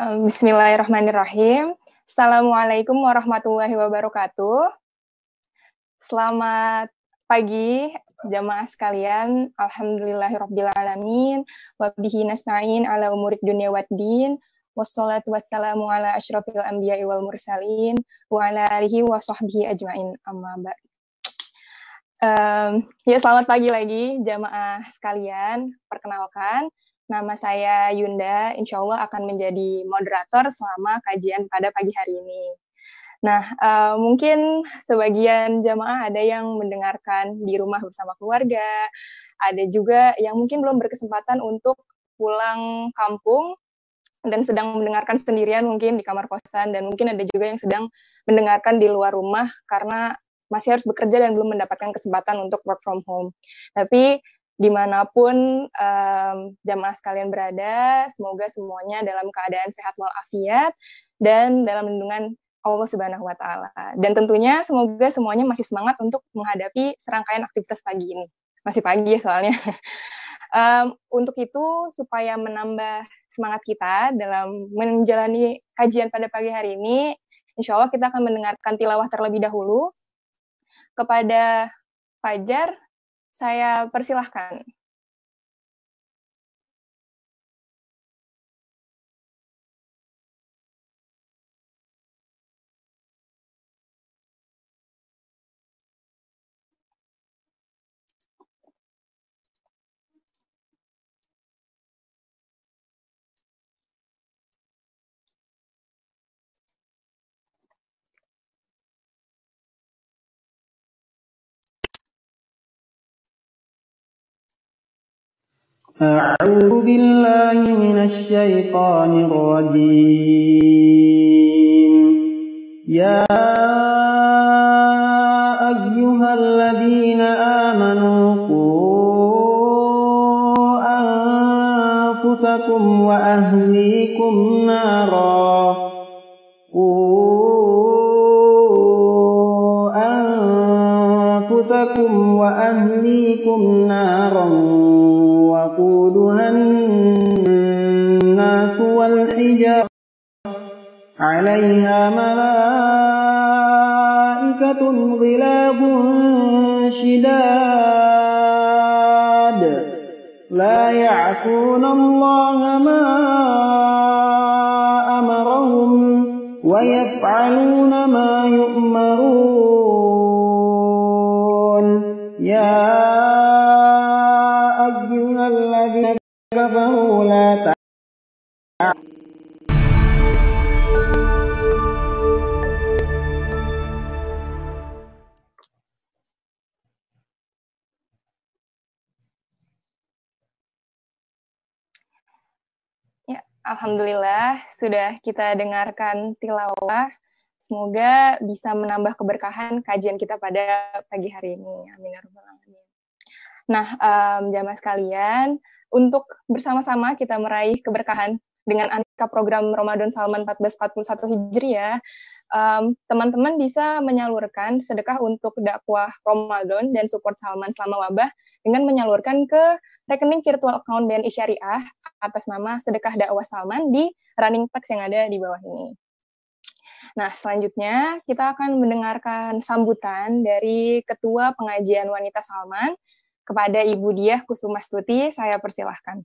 Bismillahirrahmanirrahim. Assalamualaikum warahmatullahi wabarakatuh. Selamat pagi jamaah sekalian. Alhamdulillahirrabbilalamin. Wabihi nasta'in ala umurid dunia waddin. Wassalatu wassalamu ala ashrafil anbiya wal mursalin. Wa ala alihi wa sahbihi ajma'in. Amma ba'd. Um, ya selamat pagi lagi jamaah sekalian. Perkenalkan, Nama saya Yunda, insya Allah akan menjadi moderator selama kajian pada pagi hari ini. Nah, uh, mungkin sebagian jamaah ada yang mendengarkan di rumah bersama keluarga, ada juga yang mungkin belum berkesempatan untuk pulang kampung dan sedang mendengarkan sendirian mungkin di kamar kosan, dan mungkin ada juga yang sedang mendengarkan di luar rumah karena masih harus bekerja dan belum mendapatkan kesempatan untuk work from home. Tapi di mana pun um, jamaah sekalian berada, semoga semuanya dalam keadaan sehat walafiat dan dalam lindungan Allah Subhanahu wa taala. Dan tentunya semoga semuanya masih semangat untuk menghadapi serangkaian aktivitas pagi ini. Masih pagi ya soalnya. um, untuk itu supaya menambah semangat kita dalam menjalani kajian pada pagi hari ini, insya Allah kita akan mendengarkan tilawah terlebih dahulu kepada Fajar saya persilahkan. أعوذ بالله من الشيطان الرجيم. يا أيها الذين آمنوا قوا أنفسكم وأهليكم نارا. قوا أنفسكم وأهليكم نارا. وقودها الناس والحجارة عليها ملائكة غلاب شداد لا يعصون الله ما أمرهم ويفعلون ما يؤمرون يا الذين كفروا لا Ya, Alhamdulillah sudah kita dengarkan tilawah. Semoga bisa menambah keberkahan kajian kita pada pagi hari ini. Amin. ya Nah, um, jamaah sekalian, untuk bersama-sama kita meraih keberkahan dengan aneka program Ramadan Salman 1441 Hijriah, um, teman-teman bisa menyalurkan sedekah untuk dakwah Ramadan dan support Salman selama wabah dengan menyalurkan ke rekening virtual account BNI Syariah atas nama sedekah dakwah Salman di running text yang ada di bawah ini. Nah, selanjutnya kita akan mendengarkan sambutan dari Ketua Pengajian Wanita Salman kepada Ibu Diah Kusumastuti. Saya persilahkan.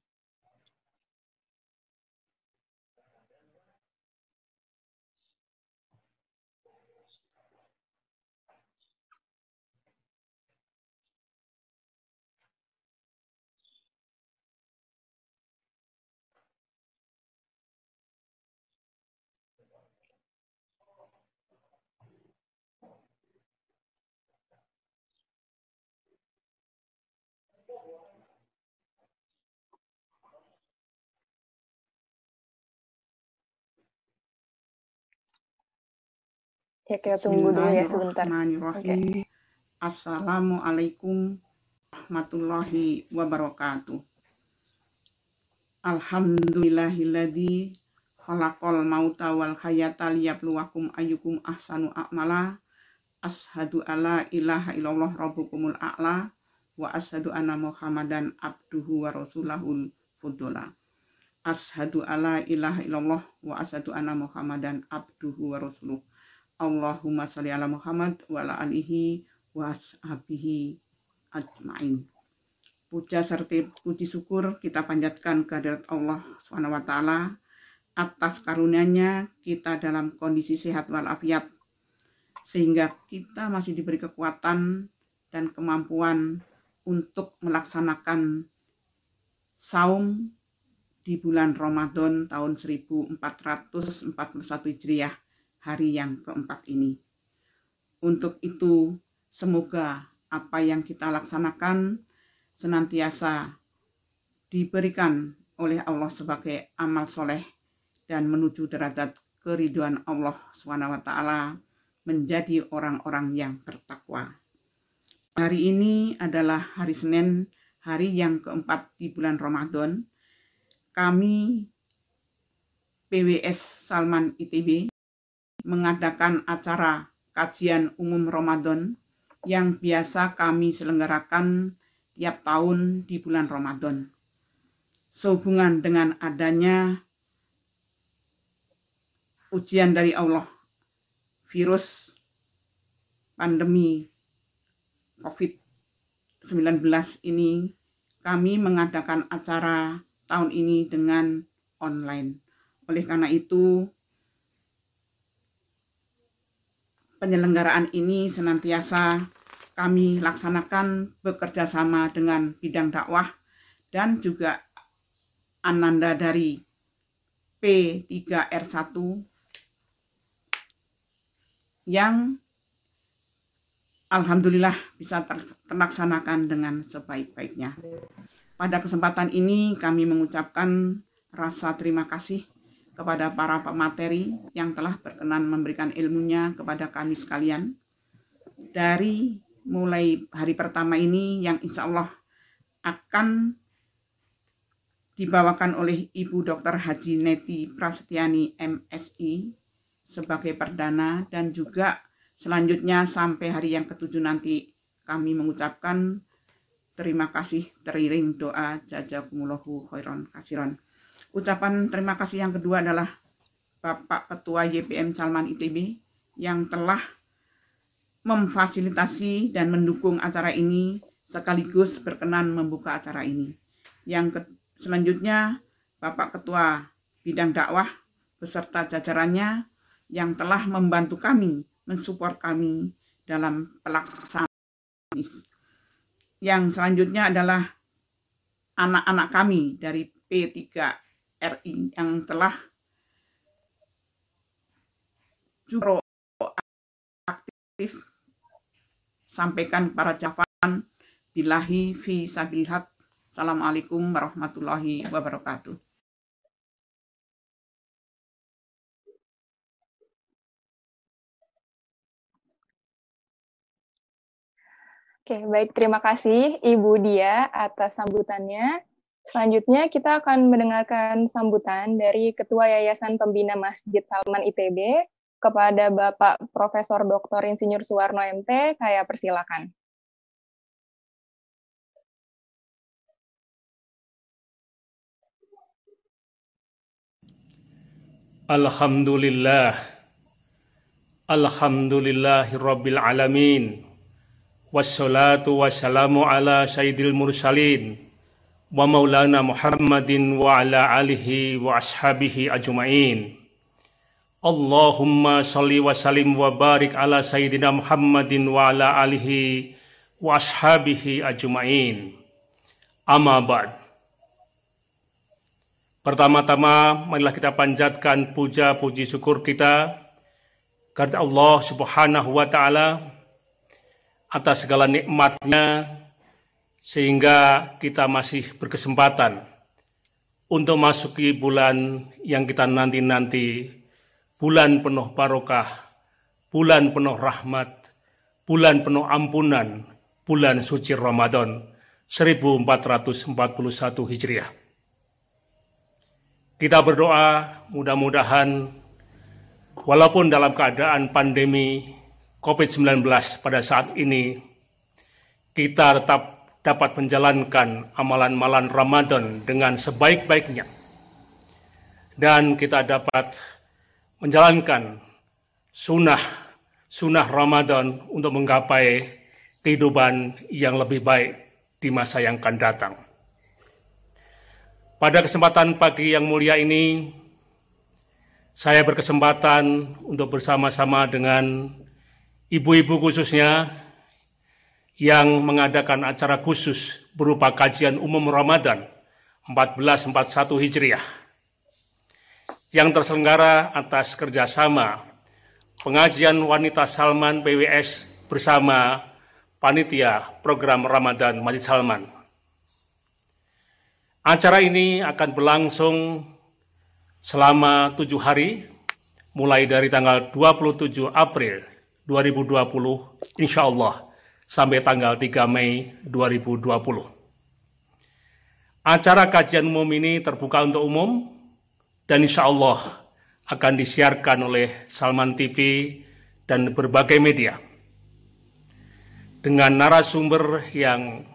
Ya, kita tunggu dulu ya sebentar. Bismillahirrahmanirrahim. Assalamualaikum warahmatullahi wabarakatuh. Alhamdulillahilladzi khalaqal mauta wal hayata liyabluwakum ayyukum ahsanu a'mala. Ashadu alla ilaha illallah rabbukumul a'la wa ashadu anna muhammadan abduhu wa rasulahul fudola. Ashadu alla ilaha illallah wa ashadu anna muhammadan abduhu wa rasuluh. Allahumma sholli ala Muhammad wa ala alihi wa ashabihi ajmain. Puja serta puji syukur kita panjatkan kehadirat Allah SWT atas karunia-Nya kita dalam kondisi sehat walafiat sehingga kita masih diberi kekuatan dan kemampuan untuk melaksanakan saum di bulan Ramadan tahun 1441 Hijriah hari yang keempat ini. Untuk itu, semoga apa yang kita laksanakan senantiasa diberikan oleh Allah sebagai amal soleh dan menuju derajat keriduan Allah SWT menjadi orang-orang yang bertakwa. Hari ini adalah hari Senin, hari yang keempat di bulan Ramadan, kami PWS Salman ITB mengadakan acara kajian umum Ramadan yang biasa kami selenggarakan tiap tahun di bulan Ramadan. Sehubungan dengan adanya ujian dari Allah, virus pandemi COVID-19 ini, kami mengadakan acara tahun ini dengan online. Oleh karena itu, penyelenggaraan ini senantiasa kami laksanakan bekerja sama dengan bidang dakwah dan juga Ananda dari P3R1 yang Alhamdulillah bisa terlaksanakan dengan sebaik-baiknya. Pada kesempatan ini kami mengucapkan rasa terima kasih kepada para pemateri yang telah berkenan memberikan ilmunya kepada kami sekalian. Dari mulai hari pertama ini yang insya Allah akan dibawakan oleh Ibu Dr. Haji Neti Prasetyani MSI sebagai perdana dan juga selanjutnya sampai hari yang ketujuh nanti kami mengucapkan terima kasih teriring doa jazakumullahu khairan kasiron. Ucapan terima kasih yang kedua adalah Bapak Ketua YPM Salman ITB yang telah memfasilitasi dan mendukung acara ini sekaligus berkenan membuka acara ini. Yang ke, selanjutnya Bapak Ketua Bidang Dakwah beserta jajarannya yang telah membantu kami, mensupport kami dalam pelaksanaan yang selanjutnya adalah anak-anak kami dari P3RI yang telah juga aktif sampaikan para jawaban bilahi fi sabilhat. Assalamualaikum warahmatullahi wabarakatuh. Oke, baik. Terima kasih Ibu Dia atas sambutannya. Selanjutnya kita akan mendengarkan sambutan dari Ketua Yayasan Pembina Masjid Salman ITB kepada Bapak Profesor Dr. Insinyur Suwarno MT. Saya persilakan. Alhamdulillah. Alhamdulillahirabbil alamin wassalatu wassalamu ala sayyidil mursalin ashabihi ajma'in. Allahumma salli wa sallim wa barik ala sayyidina Muhammadin wa ala alihi wa ashabihi ajma'in. Amma ba'd. Pertama-tama, marilah kita panjatkan puja puji syukur kita kepada Allah Subhanahu wa taala atas segala nikmatnya sehingga kita masih berkesempatan untuk masuki bulan yang kita nanti-nanti, bulan penuh barokah, bulan penuh rahmat, bulan penuh ampunan, bulan suci Ramadan 1441 Hijriah. Kita berdoa mudah-mudahan walaupun dalam keadaan pandemi COVID-19 pada saat ini, kita tetap dapat menjalankan amalan-amalan Ramadan dengan sebaik-baiknya. dan kita dapat menjalankan sunnah sunnah Ramadan untuk menggapai kehidupan yang lebih baik di masa yang akan datang. Pada kesempatan pagi yang mulia ini, saya berkesempatan untuk bersama-sama dengan ibu-ibu khususnya yang mengadakan acara khusus berupa kajian umum Ramadan 1441 Hijriah yang terselenggara atas kerjasama pengajian wanita Salman PWS bersama panitia program Ramadan Masjid Salman. Acara ini akan berlangsung selama tujuh hari, mulai dari tanggal 27 April 2020, insya Allah, sampai tanggal 3 Mei 2020. Acara kajian umum ini terbuka untuk umum dan insya Allah akan disiarkan oleh Salman TV dan berbagai media. Dengan narasumber yang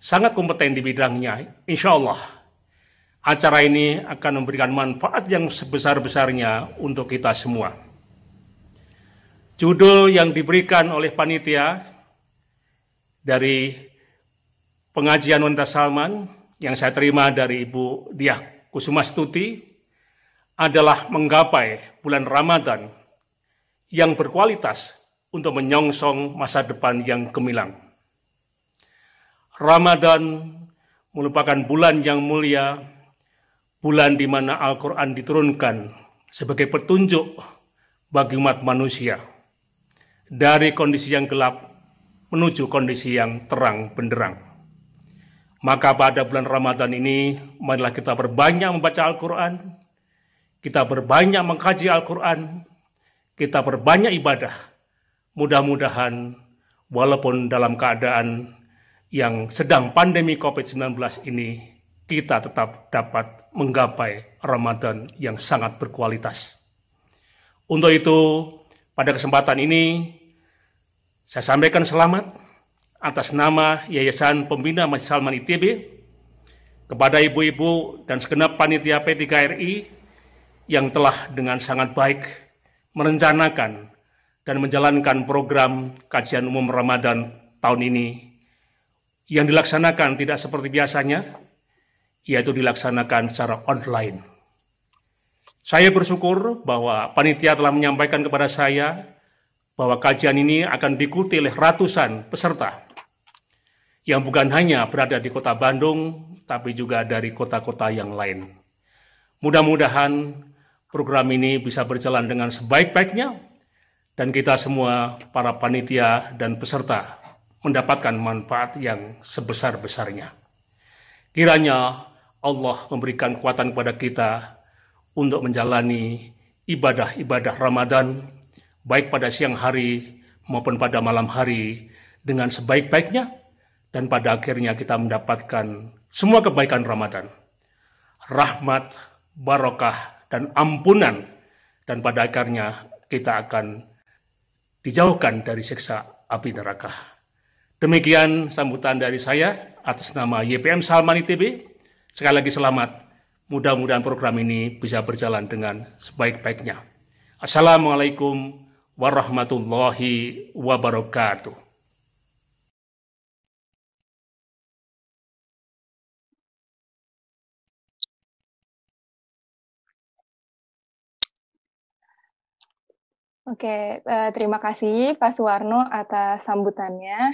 sangat kompeten di bidangnya, insya Allah acara ini akan memberikan manfaat yang sebesar-besarnya untuk kita semua. Judul yang diberikan oleh panitia dari pengajian wanita Salman yang saya terima dari Ibu Diah Kusumastuti adalah menggapai bulan Ramadan yang berkualitas untuk menyongsong masa depan yang gemilang. Ramadan merupakan bulan yang mulia, bulan di mana Al-Quran diturunkan sebagai petunjuk bagi umat manusia dari kondisi yang gelap menuju kondisi yang terang benderang. Maka pada bulan Ramadan ini, marilah kita berbanyak membaca Al-Quran, kita berbanyak mengkaji Al-Quran, kita berbanyak ibadah. Mudah-mudahan walaupun dalam keadaan yang sedang pandemi COVID-19 ini, kita tetap dapat menggapai Ramadan yang sangat berkualitas. Untuk itu, pada kesempatan ini, saya sampaikan selamat atas nama Yayasan Pembina Masjid Salman ITB kepada ibu-ibu dan segenap panitia P3RI yang telah dengan sangat baik merencanakan dan menjalankan program kajian umum Ramadan tahun ini yang dilaksanakan tidak seperti biasanya, yaitu dilaksanakan secara online. Saya bersyukur bahwa panitia telah menyampaikan kepada saya bahwa kajian ini akan diikuti oleh ratusan peserta yang bukan hanya berada di kota Bandung, tapi juga dari kota-kota yang lain. Mudah-mudahan program ini bisa berjalan dengan sebaik-baiknya dan kita semua para panitia dan peserta mendapatkan manfaat yang sebesar-besarnya. Kiranya Allah memberikan kekuatan kepada kita untuk menjalani ibadah-ibadah Ramadan baik pada siang hari maupun pada malam hari dengan sebaik-baiknya dan pada akhirnya kita mendapatkan semua kebaikan Ramadan. Rahmat, barokah, dan ampunan dan pada akhirnya kita akan dijauhkan dari siksa api neraka. Demikian sambutan dari saya atas nama YPM Salman ITB. Sekali lagi selamat. Mudah-mudahan program ini bisa berjalan dengan sebaik-baiknya. Assalamualaikum warahmatullahi wabarakatuh. Oke, uh, terima kasih Pak Suwarno atas sambutannya.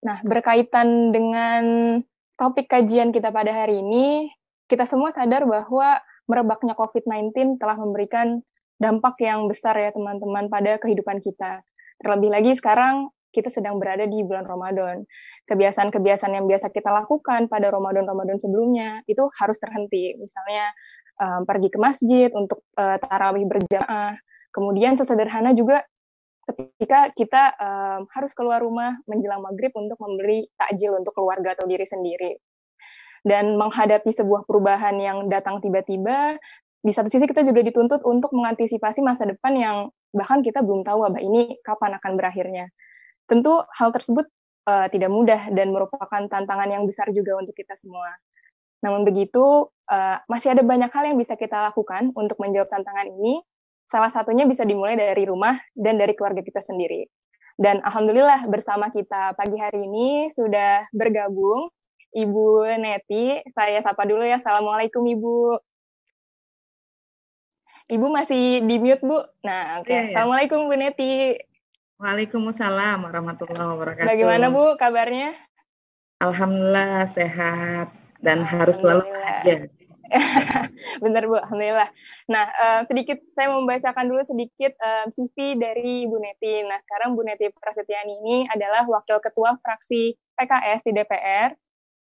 Nah, berkaitan dengan topik kajian kita pada hari ini, kita semua sadar bahwa merebaknya COVID-19 telah memberikan dampak yang besar ya teman-teman pada kehidupan kita. Terlebih lagi sekarang kita sedang berada di bulan Ramadan. Kebiasaan-kebiasaan yang biasa kita lakukan pada Ramadan-Ramadan sebelumnya itu harus terhenti. Misalnya um, pergi ke masjid untuk uh, tarawih berjamaah. Kemudian sesederhana juga ketika kita um, harus keluar rumah menjelang maghrib untuk membeli takjil untuk keluarga atau diri sendiri. Dan menghadapi sebuah perubahan yang datang tiba-tiba, di satu sisi kita juga dituntut untuk mengantisipasi masa depan yang bahkan kita belum tahu wabah ini kapan akan berakhirnya. Tentu hal tersebut uh, tidak mudah dan merupakan tantangan yang besar juga untuk kita semua. Namun begitu, uh, masih ada banyak hal yang bisa kita lakukan untuk menjawab tantangan ini. Salah satunya bisa dimulai dari rumah dan dari keluarga kita sendiri. Dan alhamdulillah bersama kita pagi hari ini sudah bergabung Ibu Neti. Saya sapa dulu ya. Assalamualaikum Ibu. Ibu masih di mute, Bu. Nah, oke. Okay. Ya, ya. Assalamualaikum Bu Neti. Waalaikumsalam warahmatullahi wabarakatuh. Bagaimana Bu kabarnya? Alhamdulillah sehat dan harus selalu bahagia. Benar Bu, Alhamdulillah. Nah, uh, sedikit saya membacakan dulu sedikit uh, CV dari Ibu Neti. Nah, sekarang Bu Neti Prasetyani ini adalah Wakil Ketua Fraksi PKS di DPR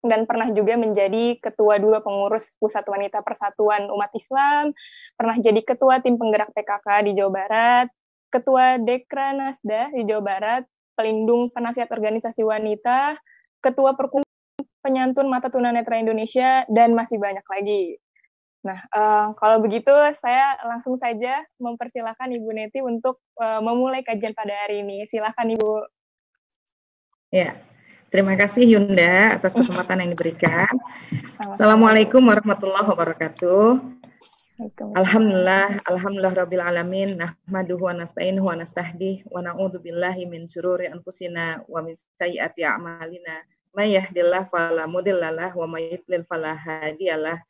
dan pernah juga menjadi ketua dua pengurus Pusat Wanita Persatuan Umat Islam, pernah jadi ketua tim penggerak PKK di Jawa Barat, Ketua Dekra Nasda di Jawa Barat, pelindung penasihat organisasi wanita, Ketua Perkumpulan Penyantun Mata Tunanetra Indonesia, dan masih banyak lagi. Nah, uh, kalau begitu saya langsung saja mempersilahkan Ibu Neti untuk uh, memulai kajian pada hari ini. Silakan Ibu. Ya, terima kasih Yunda atas kesempatan yang diberikan. Assalamualaikum warahmatullahi wabarakatuh. Alhamdulillah, alhamdulillah rabbil alamin, nahmaduhu wa nasta'inuhu wa nastahdi wa na'udzu billahi min syururi anfusina wa min sayyiati a'malina. May yahdihillahu fala mudhillalah wa may yudlil fala hadiyalah.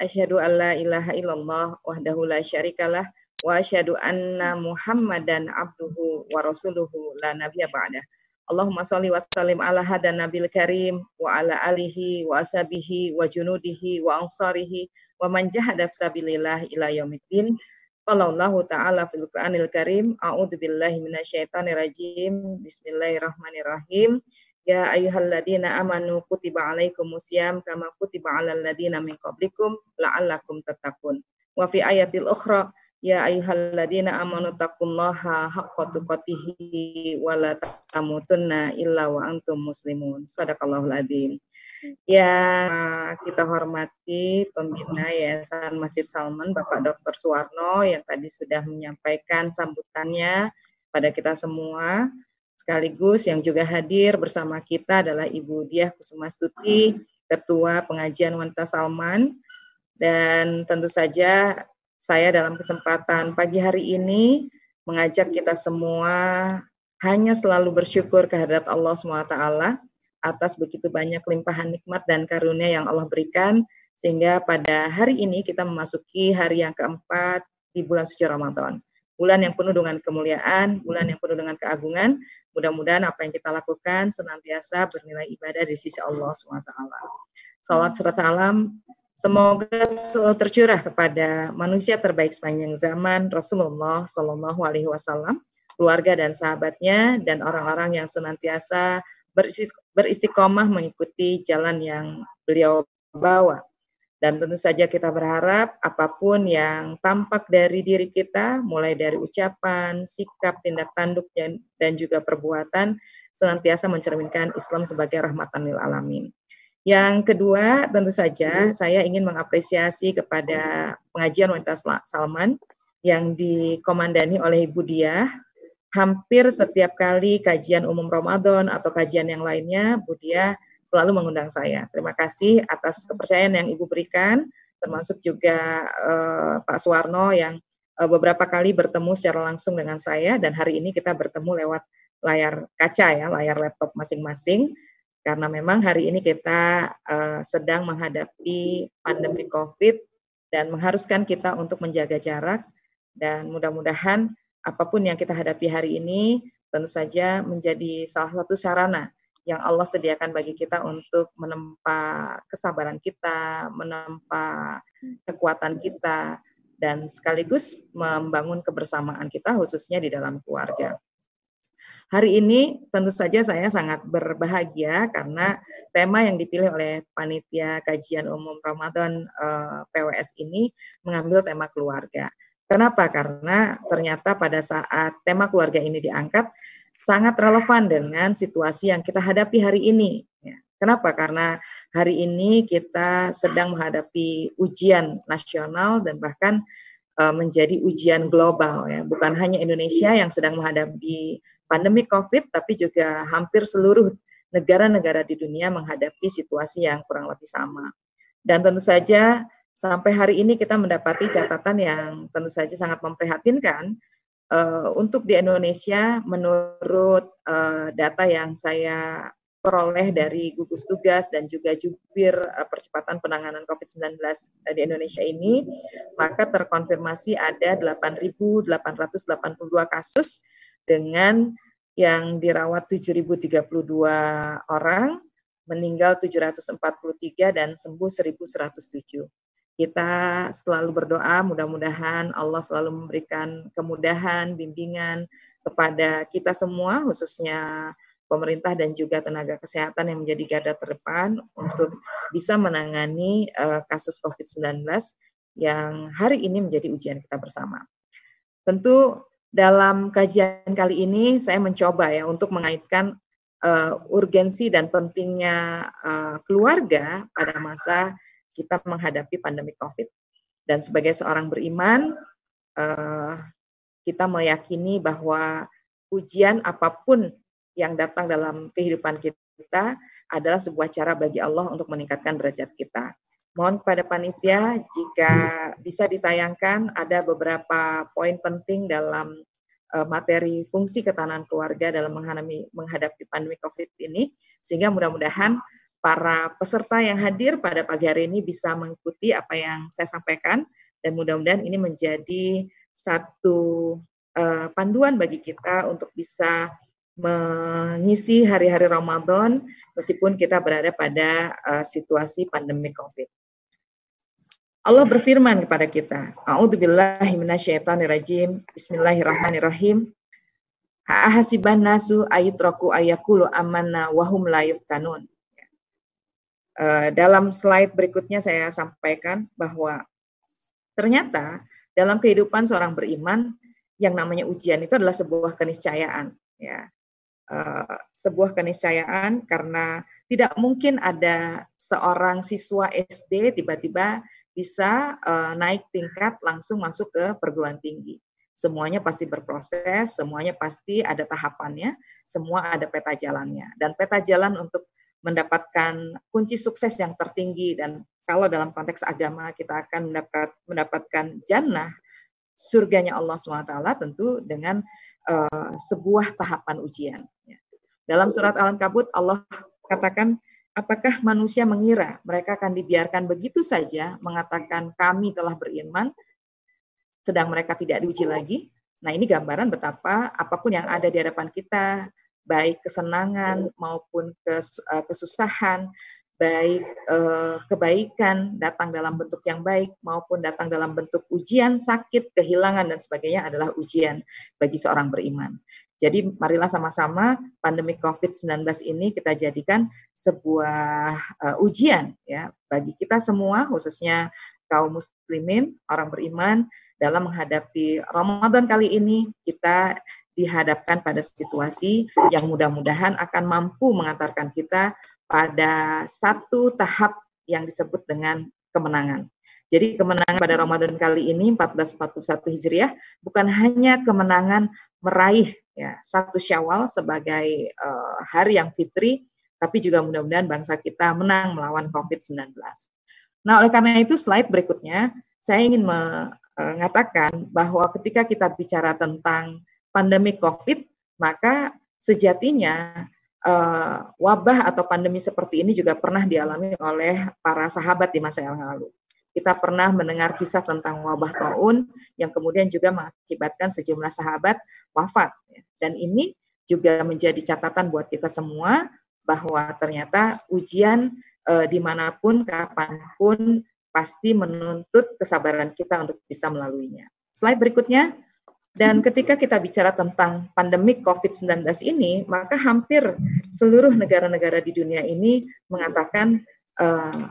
Asyhadu an la ilaha illallah wahdahu la syarikalah wa asyhadu anna Muhammadan abduhu wa rasuluhu la nabiyya ba'da. Allahumma sholli wa sallim ala hadan nabil karim wa ala alihi wa ashabihi wa junudihi wa ansarihi wa man jahada fisabilillah ila yaumiddin. Qallallahu ta'ala fil Qur'anil Karim. A'udzu billahi minasyaitonir rajim. Bismillahirrahmanirrahim. Ya ayyuhalladzina amanu kutiba alaikumusiyam kama kutiba alal ladzina min qablikum la'allakum tattaqun. Wa fi ayatil ukhra Ya ayyuhalladzina amanu taqullaha haqqa tuqatih wa la tamutunna illa wa antum muslimun Sadaqallahul adzim yang kita hormati pembina Yayasan Masjid Salman, Bapak Dr. Suwarno yang tadi sudah menyampaikan sambutannya pada kita semua. Sekaligus yang juga hadir bersama kita adalah Ibu Diah Kusumastuti, Ketua Pengajian Wanita Salman. Dan tentu saja saya dalam kesempatan pagi hari ini mengajak kita semua hanya selalu bersyukur kehadirat Allah SWT atas begitu banyak limpahan nikmat dan karunia yang Allah berikan sehingga pada hari ini kita memasuki hari yang keempat di bulan suci Ramadan. Bulan yang penuh dengan kemuliaan, bulan yang penuh dengan keagungan. Mudah-mudahan apa yang kita lakukan senantiasa bernilai ibadah di sisi Allah SWT. Salat serta salam semoga selalu tercurah kepada manusia terbaik sepanjang zaman Rasulullah Shallallahu Alaihi Wasallam, keluarga dan sahabatnya, dan orang-orang yang senantiasa beristiqomah mengikuti jalan yang beliau bawa. Dan tentu saja kita berharap apa pun yang tampak dari diri kita, mulai dari ucapan, sikap, tindak tanduk, dan juga perbuatan, senantiasa mencerminkan Islam sebagai rahmatan lil alamin. Yang kedua, tentu saja saya ingin mengapresiasi kepada pengajian wanita Salman yang dikomandani oleh Ibu Diah. Hampir setiap kali kajian umum Ramadan atau kajian yang lainnya, Budia selalu mengundang saya. Terima kasih atas kepercayaan yang Ibu berikan, termasuk juga uh, Pak Suwarno yang uh, beberapa kali bertemu secara langsung dengan saya dan hari ini kita bertemu lewat layar kaca ya, layar laptop masing-masing karena memang hari ini kita uh, sedang menghadapi pandemi Covid dan mengharuskan kita untuk menjaga jarak dan mudah-mudahan apa pun yang kita hadapi hari ini tentu saja menjadi salah satu sarana yang Allah sediakan bagi kita untuk menempa kesabaran kita, menempa kekuatan kita, dan sekaligus membangun kebersamaan kita khususnya di dalam keluarga. Hari ini tentu saja saya sangat berbahagia karena tema yang dipilih oleh panitia kajian umum Ramadan eh, PWS ini mengambil tema keluarga. Kenapa? Karena ternyata pada saat tema keluarga ini diangkat sangat relevan dengan situasi yang kita hadapi hari ini. Ya. Kenapa? Karena hari ini kita sedang menghadapi ujian nasional dan bahkan uh, menjadi ujian global ya. Bukan hanya Indonesia yang sedang menghadapi pandemi Covid, tapi juga hampir seluruh negara-negara di dunia menghadapi situasi yang kurang lebih sama. Dan tentu saja sampai hari ini kita mendapati catatan yang tentu saja sangat memprihatinkan uh, untuk di Indonesia menurut uh, data yang saya peroleh dari gugus tugas dan juga jubir uh, percepatan penanganan COVID-19 di Indonesia ini, maka terkonfirmasi ada 8.882 kasus dengan yang dirawat 7.032 orang, meninggal 743 dan sembuh 1.107. Kita selalu berdoa mudah-mudahan Allah selalu memberikan kemudahan, bimbingan kepada kita semua khususnya pemerintah dan juga tenaga kesehatan yang menjadi garda terdepan untuk bisa menangani uh, kasus COVID-19 yang hari ini menjadi ujian kita bersama. Tentu dalam kajian kali ini saya mencoba ya untuk mengaitkan uh, urgensi dan pentingnya uh, keluarga pada masa kita menghadapi pandemi COVID. Dan sebagai seorang beriman, uh, kita meyakini bahwa ujian apa pun yang datang dalam kehidupan kita adalah sebuah cara bagi Allah untuk meningkatkan derajat kita. Mohon kepada panitia jika bisa ditayangkan ada beberapa poin penting dalam uh, materi fungsi ketahanan keluarga dalam menghadapi, menghadapi pandemi COVID ini, sehingga mudah-mudahan para peserta yang hadir pada pagi hari ini bisa mengikuti apa yang saya sampaikan. Dan mudah-mudahan ini menjadi satu uh, panduan bagi kita untuk bisa mengisi hari-hari Ramadan meskipun kita berada pada uh, situasi pandemi Covid. Allah berfirman kepada kita, A'udzubillahi minasyaitonirrajim. Bismillahirrahmanirrahim. Ha'ahasiban nasu ayitraku ayakulu amanna wahum la yuftanun. Eh, dalam slide berikutnya saya sampaikan bahwa ternyata dalam kehidupan seorang beriman yang namanya ujian itu adalah sebuah keniscayaan ya uh, sebuah keniscayaan karena tidak mungkin ada seorang siswa SD tiba-tiba bisa uh, naik tingkat langsung masuk ke perguruan tinggi semuanya pasti berproses, semuanya pasti ada tahapannya, semua ada peta jalannya. Dan peta jalan untuk mendapatkan kunci sukses yang tertinggi dan kalau dalam konteks agama kita akan mendapat mendapatkan jannah surganya Allah SWT tentu dengan uh, sebuah tahapan ujian. Dalam surat Al-Ankabut Allah katakan apakah manusia mengira mereka akan dibiarkan begitu saja mengatakan kami telah beriman sedang mereka tidak diuji lagi. Nah, ini gambaran betapa apa pun yang ada di hadapan kita, baik kesenangan maupun uh, kesusahan, baik uh, kebaikan datang dalam bentuk yang baik maupun datang dalam bentuk ujian, sakit, kehilangan dan sebagainya adalah ujian bagi seorang beriman. Jadi marilah sama-sama pandemi COVID-19 ini kita jadikan sebuah uh, ujian ya bagi kita semua khususnya kaum muslimin, orang beriman dalam menghadapi Ramadan kali ini kita dihadapkan pada situasi yang mudah-mudahan akan mampu mengantarkan kita pada satu tahap yang disebut dengan kemenangan. Jadi kemenangan pada Ramadan kali ini 1441 Hijriah bukan hanya kemenangan meraih ya satu Syawal sebagai uh, hari yang fitri, tapi juga mudah-mudahan bangsa kita menang melawan COVID-19. Nah, oleh karena itu slide berikutnya saya ingin mengatakan bahwa ketika kita bicara tentang pandemi COVID, maka sejatinya uh, wabah atau pandemi seperti ini juga pernah dialami oleh para sahabat di masa yang lalu. Kita pernah mendengar kisah tentang wabah taun yang kemudian juga mengakibatkan sejumlah sahabat wafat. Dan ini juga menjadi catatan buat kita semua bahwa ternyata ujian uh, di mana pun, kapan pun pasti menuntut kesabaran kita untuk bisa melaluinya. Slide berikutnya. Dan ketika kita bicara tentang pandemi COVID-19 ini, maka hampir seluruh negara-negara di dunia ini mengatakan uh,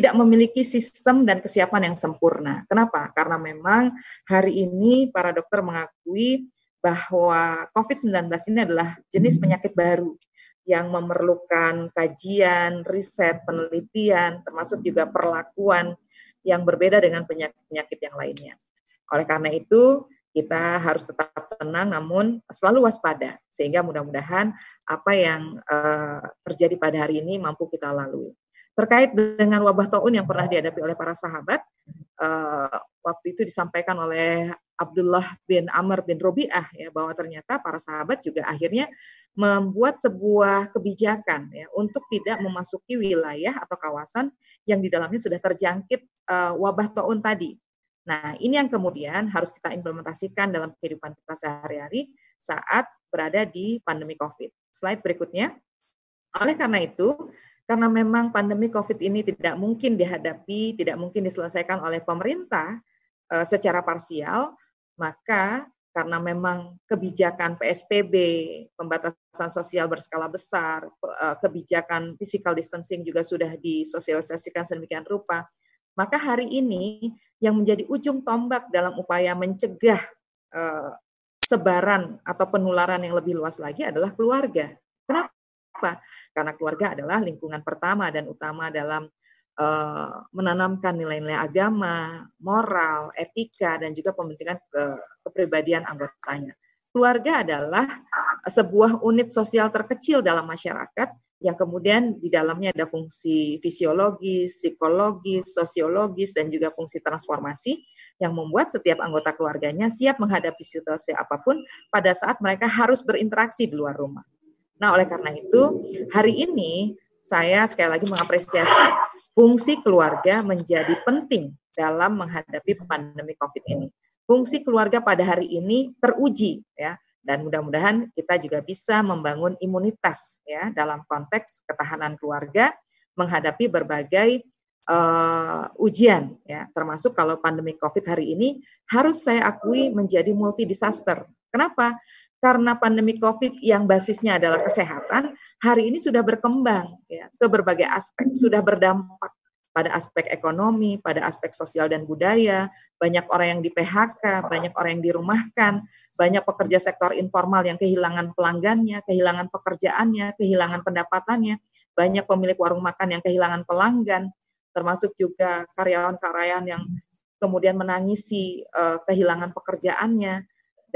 tidak memiliki sistem dan kesiapan yang sempurna. Kenapa? Karena memang hari ini para dokter mengakui bahwa COVID-19 ini adalah jenis penyakit baru yang memerlukan kajian, riset, penelitian, termasuk juga perlakuan yang berbeda dengan penyakit-penyakit yang lainnya. Oleh karena itu, kita harus tetap tenang namun selalu waspada sehingga mudah-mudahan apa yang uh, terjadi pada hari ini mampu kita lalui. Terkait dengan wabah taun yang pernah dihadapi oleh para sahabat, uh, waktu itu disampaikan oleh Abdullah bin Amr bin Robi'ah ya bahwa ternyata para sahabat juga akhirnya membuat sebuah kebijakan ya untuk tidak memasuki wilayah atau kawasan yang di dalamnya sudah terjangkit uh, wabah taun tadi. Nah, ini yang kemudian harus kita implementasikan dalam kehidupan kita sehari-hari saat berada di pandemi COVID. Slide berikutnya. Oleh karena itu, karena memang pandemi COVID ini tidak mungkin dihadapi, tidak mungkin diselesaikan oleh pemerintah uh, secara parsial, maka karena memang kebijakan PSBB, pembatasan sosial berskala besar, uh, kebijakan physical distancing juga sudah disosialisasikan sedemikian rupa, maka hari ini yang menjadi ujung tombak dalam upaya mencegah uh, sebaran atau penularan yang lebih luas lagi adalah keluarga. Kenapa? Karena keluarga adalah lingkungan pertama dan utama dalam uh, menanamkan nilai-nilai agama, moral, etika, dan juga pembentukan ke, kepribadian anggotanya. Keluarga adalah sebuah unit sosial terkecil dalam masyarakat yang kemudian di dalamnya ada fungsi fisiologis, psikologis, sosiologis, dan juga fungsi transformasi yang membuat setiap anggota keluarganya siap menghadapi situasi apa pun pada saat mereka harus berinteraksi di luar rumah. Nah, oleh karena itu, hari ini saya sekali lagi mengapresiasi fungsi keluarga menjadi penting dalam menghadapi pandemi COVID ini. Fungsi keluarga pada hari ini teruji ya dan mudah-mudahan kita juga bisa membangun imunitas ya dalam konteks ketahanan keluarga menghadapi berbagai uh, ujian ya termasuk kalau pandemi Covid hari ini harus saya akui menjadi multi disaster. Kenapa? Karena pandemi COVID yang basisnya adalah kesehatan, hari ini sudah berkembang ya, ke berbagai aspek, sudah berdampak pada aspek ekonomi, pada aspek sosial dan budaya, banyak orang yang di PHK, banyak orang yang dirumahkan, banyak pekerja sektor informal yang kehilangan pelanggannya, kehilangan pekerjaannya, kehilangan pendapatannya, banyak pemilik warung makan yang kehilangan pelanggan, termasuk juga karyawan-karyawan yang kemudian menangisi uh, kehilangan pekerjaannya,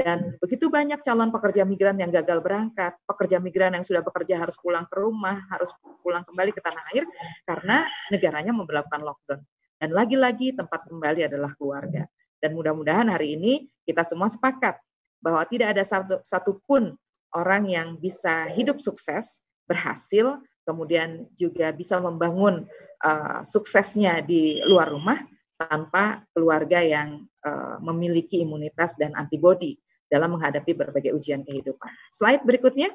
dan begitu banyak calon pekerja migran yang gagal berangkat, pekerja migran yang sudah bekerja harus pulang ke rumah, harus pulang kembali ke tanah air karena negaranya memperlakukan lockdown. Dan lagi-lagi tempat kembali adalah keluarga. Dan mudah-mudahan hari ini kita semua sepakat bahwa tidak ada satu satupun orang yang bisa hidup sukses, berhasil, kemudian juga bisa membangun uh, suksesnya di luar rumah tanpa keluarga yang uh, memiliki imunitas dan antibodi dalam menghadapi berbagai ujian kehidupan. Slide berikutnya.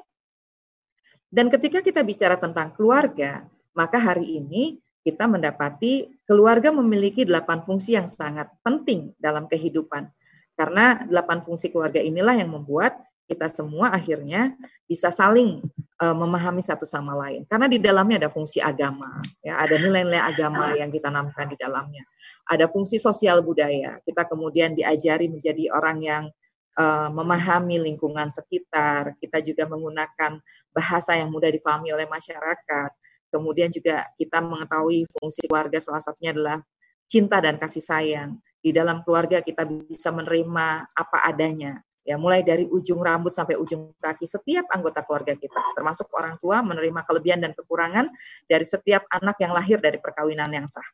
Dan ketika kita bicara tentang keluarga, maka hari ini kita mendapati keluarga memiliki delapan fungsi yang sangat penting dalam kehidupan. Karena delapan fungsi keluarga inilah yang membuat kita semua akhirnya bisa saling uh, memahami satu sama lain. Karena di dalamnya ada fungsi agama, ya, ada nilai-nilai agama yang ditanamkan di dalamnya. Ada fungsi sosial budaya. Kita kemudian diajari menjadi orang yang uh, memahami lingkungan sekitar. Kita juga menggunakan bahasa yang mudah dipahami oleh masyarakat. Kemudian juga kita mengetahui fungsi keluarga salah satunya adalah cinta dan kasih sayang. Di dalam keluarga kita bisa menerima apa adanya, ya mulai dari ujung rambut sampai ujung kaki setiap anggota keluarga kita termasuk orang tua menerima kelebihan dan kekurangan dari setiap anak yang lahir dari perkawinan yang sah.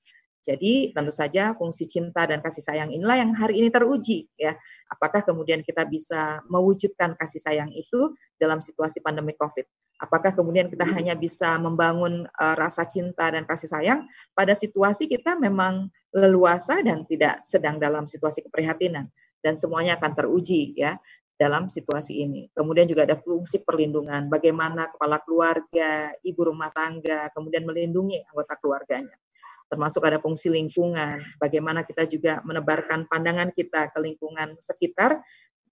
Jadi tentu saja fungsi cinta dan kasih sayang inilah yang hari ini teruji ya. Apakah kemudian kita bisa mewujudkan kasih sayang itu dalam situasi pandemi Covid? Apakah kemudian kita hanya bisa membangun uh, rasa cinta dan kasih sayang pada situasi kita memang leluasa dan tidak sedang dalam situasi keprihatinan? dan semuanya akan teruji ya dalam situasi ini. Kemudian juga ada fungsi perlindungan, bagaimana kepala keluarga, ibu rumah tangga, kemudian melindungi anggota keluarganya. Termasuk ada fungsi lingkungan, bagaimana kita juga menebarkan pandangan kita ke lingkungan sekitar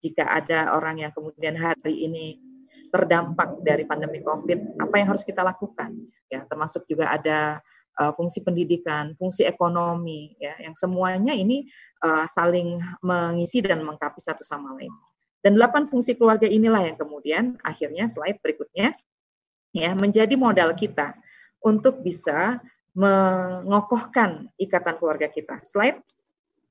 jika ada orang yang kemudian hari ini terdampak dari pandemi COVID, apa yang harus kita lakukan? Ya, termasuk juga ada uh, fungsi pendidikan, fungsi ekonomi, ya, yang semuanya ini uh, saling mengisi dan melengkapi satu sama lain. Dan delapan fungsi keluarga inilah yang kemudian akhirnya slide berikutnya ya menjadi modal kita untuk bisa mengokohkan ikatan keluarga kita. Slide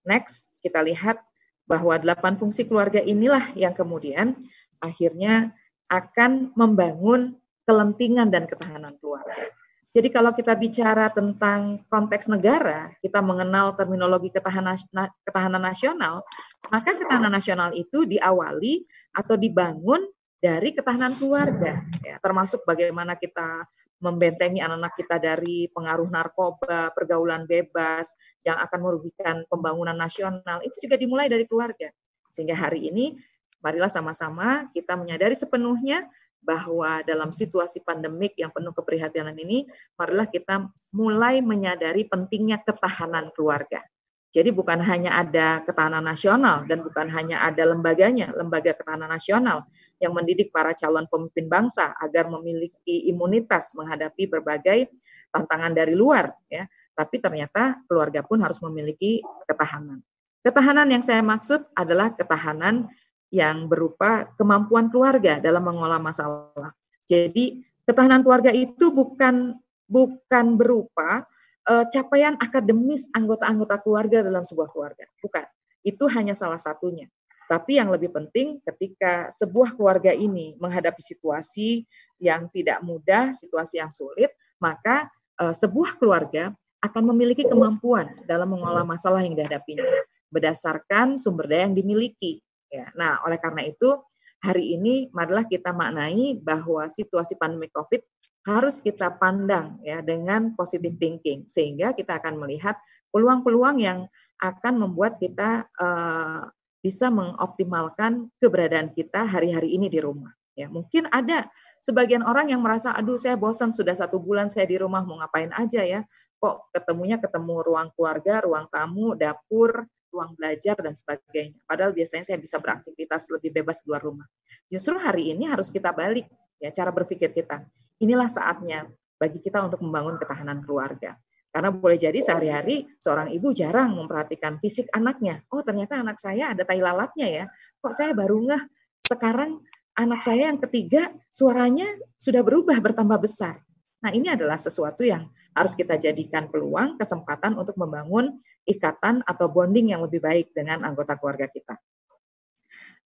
next kita lihat bahwa delapan fungsi keluarga inilah yang kemudian akhirnya akan membangun kelentingan dan ketahanan keluarga. Jadi kalau kita bicara tentang konteks negara, kita mengenal terminologi ketahanan, ketahanan nasional, maka ketahanan nasional itu diawali atau dibangun dari ketahanan keluarga, ya, termasuk bagaimana kita membentengi anak-anak kita dari pengaruh narkoba, pergaulan bebas yang akan merugikan pembangunan nasional, itu juga dimulai dari keluarga. Sehingga hari ini, marilah sama-sama kita menyadari sepenuhnya bahwa dalam situasi pandemik yang penuh keprihatinan ini, marilah kita mulai menyadari pentingnya ketahanan keluarga. Jadi bukan hanya ada ketahanan nasional dan bukan hanya ada lembaganya, lembaga ketahanan nasional yang mendidik para calon pemimpin bangsa agar memiliki imunitas menghadapi berbagai tantangan dari luar ya. Tapi ternyata keluarga pun harus memiliki ketahanan. Ketahanan yang saya maksud adalah ketahanan yang berupa kemampuan keluarga dalam mengolah masalah. Jadi ketahanan keluarga itu bukan bukan berupa uh, capaian akademis anggota-anggota keluarga dalam sebuah keluarga, bukan. Itu hanya salah satunya. Tapi yang lebih penting ketika sebuah keluarga ini menghadapi situasi yang tidak mudah, situasi yang sulit, maka uh, sebuah keluarga akan memiliki kemampuan dalam mengolah masalah yang dihadapinya berdasarkan sumber daya yang dimiliki Ya. Nah, oleh karena itu hari ini marilah kita maknai bahwa situasi pandemi Covid harus kita pandang ya dengan positive thinking sehingga kita akan melihat peluang-peluang yang akan membuat kita uh, bisa mengoptimalkan keberadaan kita hari-hari ini di rumah. Ya, mungkin ada sebagian orang yang merasa, aduh saya bosan sudah satu bulan saya di rumah mau ngapain aja ya, kok ketemunya ketemu ruang keluarga, ruang tamu, dapur, ruang belajar dan sebagainya. Padahal biasanya saya bisa beraktivitas lebih bebas di luar rumah. Justru hari ini harus kita balik ya cara berpikir kita. Inilah saatnya bagi kita untuk membangun ketahanan keluarga. Karena boleh jadi sehari-hari seorang ibu jarang memperhatikan fisik anaknya. Oh ternyata anak saya ada tai lalatnya ya. Kok saya baru ngeh sekarang anak saya yang ketiga suaranya sudah berubah bertambah besar. Nah, ini adalah sesuatu yang harus kita jadikan peluang, kesempatan untuk membangun ikatan atau bonding yang lebih baik dengan anggota keluarga kita.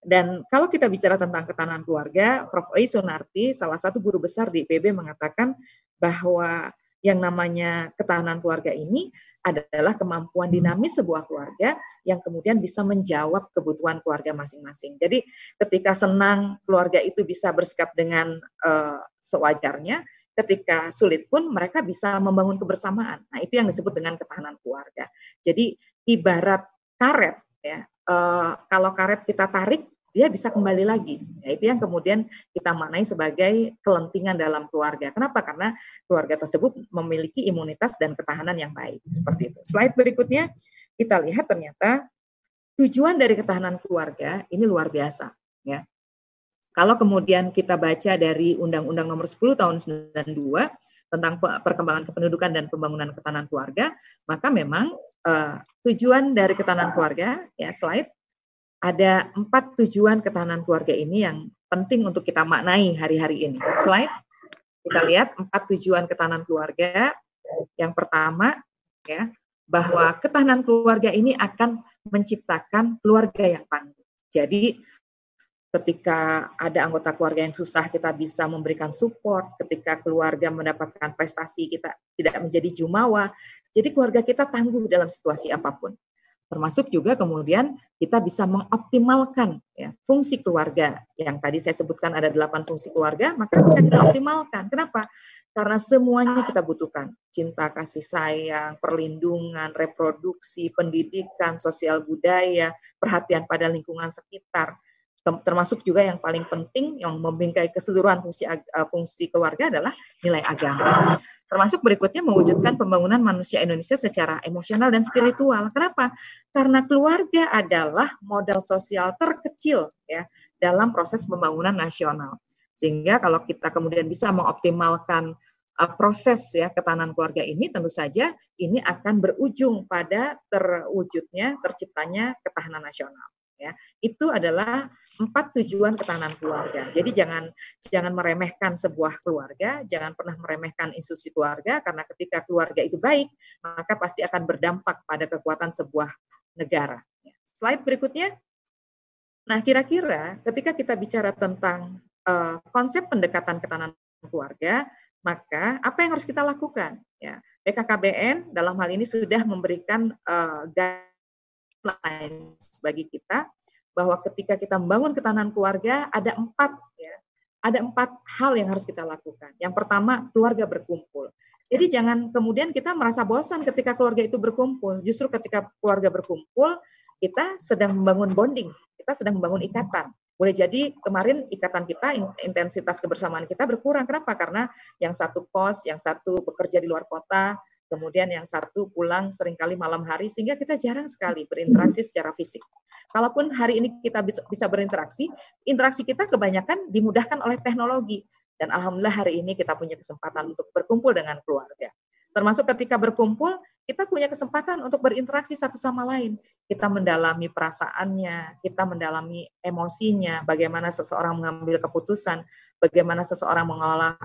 Dan kalau kita bicara tentang ketahanan keluarga, Prof. Oi Sunarti, salah satu guru besar di IPB mengatakan bahwa yang namanya ketahanan keluarga ini adalah kemampuan dinamis sebuah keluarga yang kemudian bisa menjawab kebutuhan keluarga masing-masing. Jadi ketika senang keluarga itu bisa bersikap dengan uh, sewajarnya, ketika sulit pun mereka bisa membangun kebersamaan. Nah, itu yang disebut dengan ketahanan keluarga. Jadi ibarat karet ya. Uh, kalau karet kita tarik dia bisa kembali lagi. Ya, itu yang kemudian kita maknai sebagai kelentingan dalam keluarga. Kenapa? Karena keluarga tersebut memiliki imunitas dan ketahanan yang baik. Seperti itu. Slide berikutnya kita lihat ternyata tujuan dari ketahanan keluarga ini luar biasa. Ya. Kalau kemudian kita baca dari Undang-Undang Nomor 10 Tahun 92 tentang perkembangan kependudukan dan pembangunan ketahanan keluarga, maka memang uh, tujuan dari ketahanan keluarga, ya slide, ada empat tujuan ketahanan keluarga ini yang penting untuk kita maknai hari-hari ini. Slide, kita lihat empat tujuan ketahanan keluarga. Yang pertama, ya, bahwa ketahanan keluarga ini akan menciptakan keluarga yang tangguh. Jadi ketika ada anggota keluarga yang susah kita bisa memberikan support, ketika keluarga mendapatkan prestasi kita tidak menjadi jumawa. Jadi keluarga kita tangguh dalam situasi apa pun. Termasuk juga kemudian kita bisa mengoptimalkan ya, fungsi keluarga yang tadi saya sebutkan ada delapan fungsi keluarga, maka bisa kita optimalkan. Kenapa? Karena semuanya kita butuhkan. Cinta, kasih sayang, perlindungan, reproduksi, pendidikan, sosial budaya, perhatian pada lingkungan sekitar termasuk juga yang paling penting yang membingkai keseluruhan fungsi eh, fungsi keluarga adalah nilai agama. Termasuk berikutnya mewujudkan pembangunan manusia Indonesia secara emosional dan spiritual. Kenapa? Karena keluarga adalah modal sosial terkecil ya dalam proses pembangunan nasional. Sehingga kalau kita kemudian bisa mengoptimalkan uh, proses ya ketahanan keluarga ini tentu saja ini akan berujung pada terwujudnya terciptanya ketahanan nasional ya itu adalah empat tujuan ketahanan keluarga. Jadi jangan jangan meremehkan sebuah keluarga jangan pernah meremehkan institusi keluarga karena ketika keluarga itu baik maka pasti akan berdampak pada kekuatan sebuah negara. Slide berikutnya. Nah kira-kira ketika kita bicara tentang uh, konsep pendekatan ketahanan keluarga maka apa yang harus kita lakukan? Ya, BKKBN dalam hal ini sudah memberikan uh, guidelines bagi kita bahwa ketika kita membangun ketahanan keluarga ada empat ya ada empat hal yang harus kita lakukan. Yang pertama, keluarga berkumpul. Jadi jangan kemudian kita merasa bosan ketika keluarga itu berkumpul. Justru ketika keluarga berkumpul, kita sedang membangun bonding, kita sedang membangun ikatan. Boleh jadi kemarin ikatan kita, intensitas kebersamaan kita berkurang. Kenapa? Karena yang satu kos, yang satu bekerja di luar kota, kemudian yang satu pulang sering kali malam hari sehingga kita jarang sekali berinteraksi secara fisik. Kalaupun hari ini kita bisa, bisa berinteraksi, interaksi kita kebanyakan dimudahkan oleh teknologi dan alhamdulillah hari ini kita punya kesempatan untuk berkumpul dengan keluarga. Termasuk ketika berkumpul, kita punya kesempatan untuk berinteraksi satu sama lain. Kita mendalami perasaannya, kita mendalami emosinya, bagaimana seseorang mengambil keputusan, bagaimana seseorang mengolah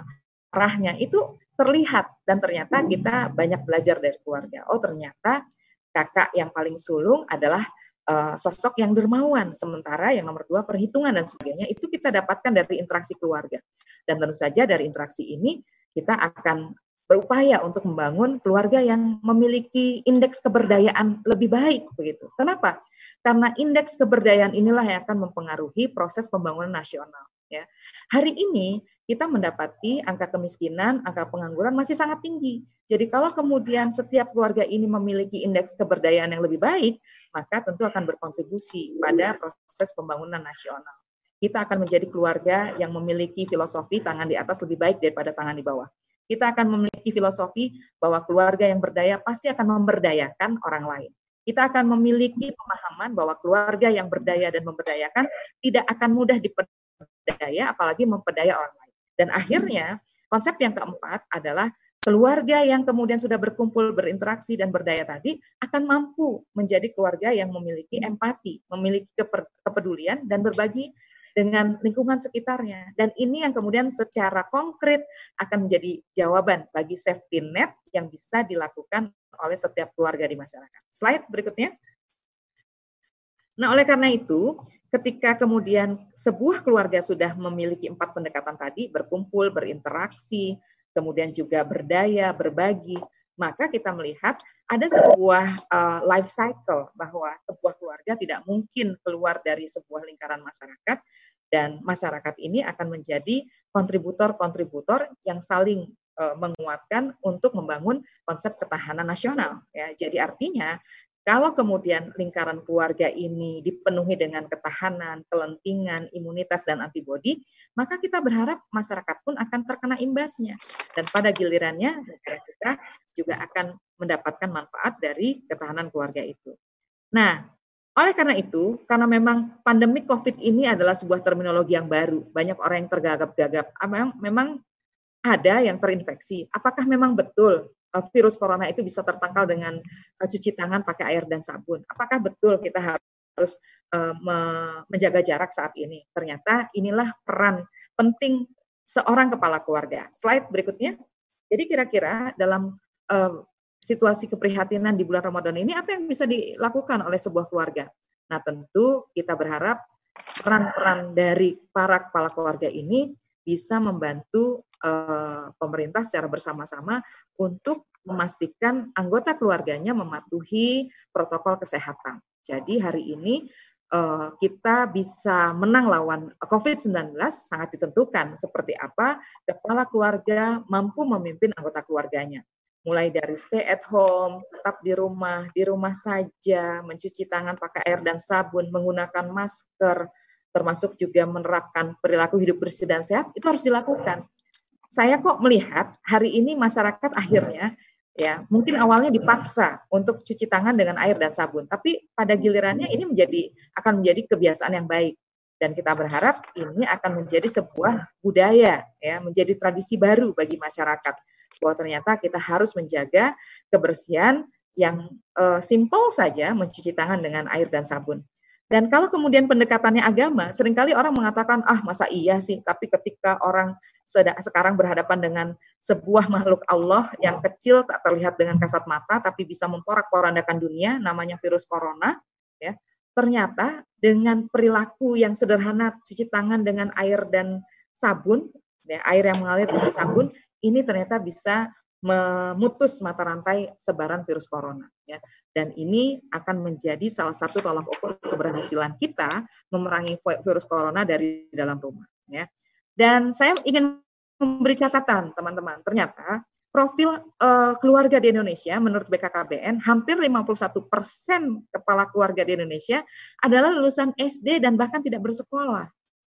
arahnya itu terlihat dan ternyata kita banyak belajar dari keluarga. Oh ternyata kakak yang paling sulung adalah uh, sosok yang dermawan, sementara yang nomor dua perhitungan dan sebagainya itu kita dapatkan dari interaksi keluarga. Dan tentu saja dari interaksi ini kita akan berupaya untuk membangun keluarga yang memiliki indeks keberdayaan lebih baik begitu. Kenapa? Karena indeks keberdayaan inilah yang akan mempengaruhi proses pembangunan nasional ya. Hari ini kita mendapati angka kemiskinan, angka pengangguran masih sangat tinggi. Jadi kalau kemudian setiap keluarga ini memiliki indeks keberdayaan yang lebih baik, maka tentu akan berkontribusi pada proses pembangunan nasional. Kita akan menjadi keluarga yang memiliki filosofi tangan di atas lebih baik daripada tangan di bawah. Kita akan memiliki filosofi bahwa keluarga yang berdaya pasti akan memberdayakan orang lain kita akan memiliki pemahaman bahwa keluarga yang berdaya dan memberdayakan tidak akan mudah daya apalagi memperdaya orang lain. Dan akhirnya konsep yang keempat adalah keluarga yang kemudian sudah berkumpul, berinteraksi dan berdaya tadi akan mampu menjadi keluarga yang memiliki empati, memiliki kepedulian dan berbagi dengan lingkungan sekitarnya. Dan ini yang kemudian secara konkret akan menjadi jawaban bagi safety net yang bisa dilakukan oleh setiap keluarga di masyarakat. Slide berikutnya. Nah, oleh karena itu, ketika kemudian sebuah keluarga sudah memiliki empat pendekatan tadi, berkumpul, berinteraksi, kemudian juga berdaya, berbagi, maka kita melihat ada sebuah uh, life cycle bahwa sebuah keluarga tidak mungkin keluar dari sebuah lingkaran masyarakat dan masyarakat ini akan menjadi kontributor-kontributor yang saling uh, menguatkan untuk membangun konsep ketahanan nasional ya. Jadi artinya kalau kemudian lingkaran keluarga ini dipenuhi dengan ketahanan, kelentingan, imunitas, dan antibodi, maka kita berharap masyarakat pun akan terkena imbasnya. Dan pada gilirannya, negara kita juga akan mendapatkan manfaat dari ketahanan keluarga itu. Nah, oleh karena itu, karena memang pandemi COVID ini adalah sebuah terminologi yang baru, banyak orang yang tergagap-gagap. Memang, ada yang terinfeksi. Apakah memang betul virus corona itu bisa tertangkal dengan uh, cuci tangan pakai air dan sabun. Apakah betul kita harus me menjaga jarak saat ini? Ternyata inilah peran penting seorang kepala keluarga. Slide berikutnya. Jadi kira-kira dalam situasi keprihatinan di bulan Ramadan ini apa yang bisa dilakukan oleh sebuah keluarga? Nah, tentu kita berharap peran-peran dari para kepala keluarga ini bisa membantu uh, pemerintah secara bersama-sama untuk memastikan anggota keluarganya mematuhi protokol kesehatan. Jadi hari ini uh, kita bisa menang lawan COVID-19 sangat ditentukan seperti apa kepala keluarga mampu memimpin anggota keluarganya. Mulai dari stay at home, tetap di rumah, di rumah saja, mencuci tangan pakai air dan sabun, menggunakan masker, termasuk juga menerapkan perilaku hidup bersih dan sehat itu harus dilakukan. Saya kok melihat hari ini masyarakat akhirnya ya mungkin awalnya dipaksa untuk cuci tangan dengan air dan sabun, tapi pada gilirannya ini menjadi akan menjadi kebiasaan yang baik dan kita berharap ini akan menjadi sebuah budaya ya menjadi tradisi baru bagi masyarakat bahwa ternyata kita harus menjaga kebersihan yang uh, simple saja mencuci tangan dengan air dan sabun. Dan kalau kemudian pendekatannya agama, sering kali orang mengatakan, ah masa iya sih, tapi ketika orang sekarang berhadapan dengan sebuah makhluk Allah yang kecil, tak terlihat dengan kasat mata, tapi bisa memporak-porandakan dunia, namanya virus corona, ya ternyata dengan perilaku yang sederhana, cuci tangan dengan air dan sabun, ya, air yang mengalir dengan sabun, ini ternyata bisa memutus mata rantai sebaran virus corona ya. Dan ini akan menjadi salah satu tolak ukur keberhasilan kita memerangi virus corona dari dalam rumah ya. Dan saya ingin memberi catatan teman-teman. Ternyata profil uh, keluarga di Indonesia menurut BKKBN hampir 51 persen kepala keluarga di Indonesia adalah lulusan SD dan bahkan tidak bersekolah.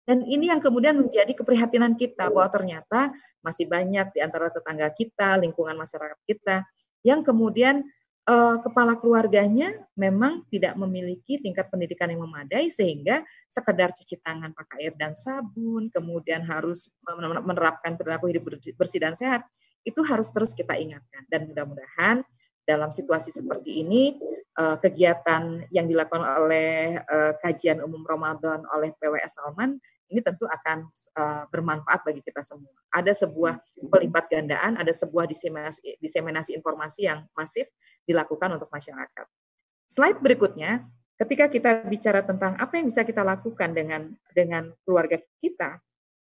Dan ini yang kemudian menjadi keprihatinan kita bahwa ternyata masih banyak di antara tetangga kita, lingkungan masyarakat kita yang kemudian uh, kepala keluarganya memang tidak memiliki tingkat pendidikan yang memadai sehingga sekedar cuci tangan pakai air dan sabun, kemudian harus menerapkan perilaku hidup bersih dan sehat itu harus terus kita ingatkan. Dan mudah-mudahan dalam situasi seperti ini eh, kegiatan yang dilakukan oleh eh, kajian umum Ramadan oleh PWS Salman ini tentu akan eh, bermanfaat bagi kita semua. Ada sebuah pelipat gandaan, ada sebuah diseminasi, diseminasi informasi yang masif dilakukan untuk masyarakat. Slide berikutnya, ketika kita bicara tentang apa yang bisa kita lakukan dengan dengan keluarga kita,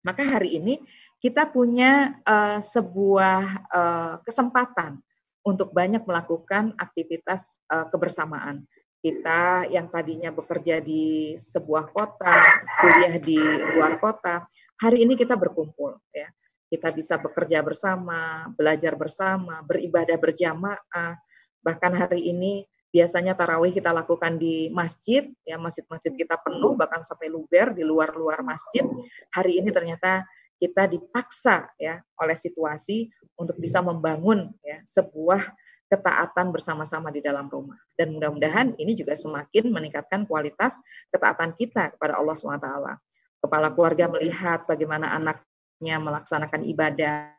maka hari ini kita punya uh, sebuah uh, kesempatan untuk banyak melakukan aktivitas uh, kebersamaan. Kita yang tadinya bekerja di sebuah kota, kuliah di luar kota, hari ini kita berkumpul ya. Kita bisa bekerja bersama, belajar bersama, beribadah berjamaah. Bahkan hari ini biasanya tarawih kita lakukan di masjid, ya masjid-masjid kita penuh bahkan sampai luber di luar-luar masjid. Hari ini ternyata kita dipaksa ya oleh situasi untuk bisa membangun ya sebuah ketaatan bersama-sama di dalam rumah. Dan mudah-mudahan ini juga semakin meningkatkan kualitas ketaatan kita kepada Allah SWT. Kepala keluarga melihat bagaimana anaknya melaksanakan ibadah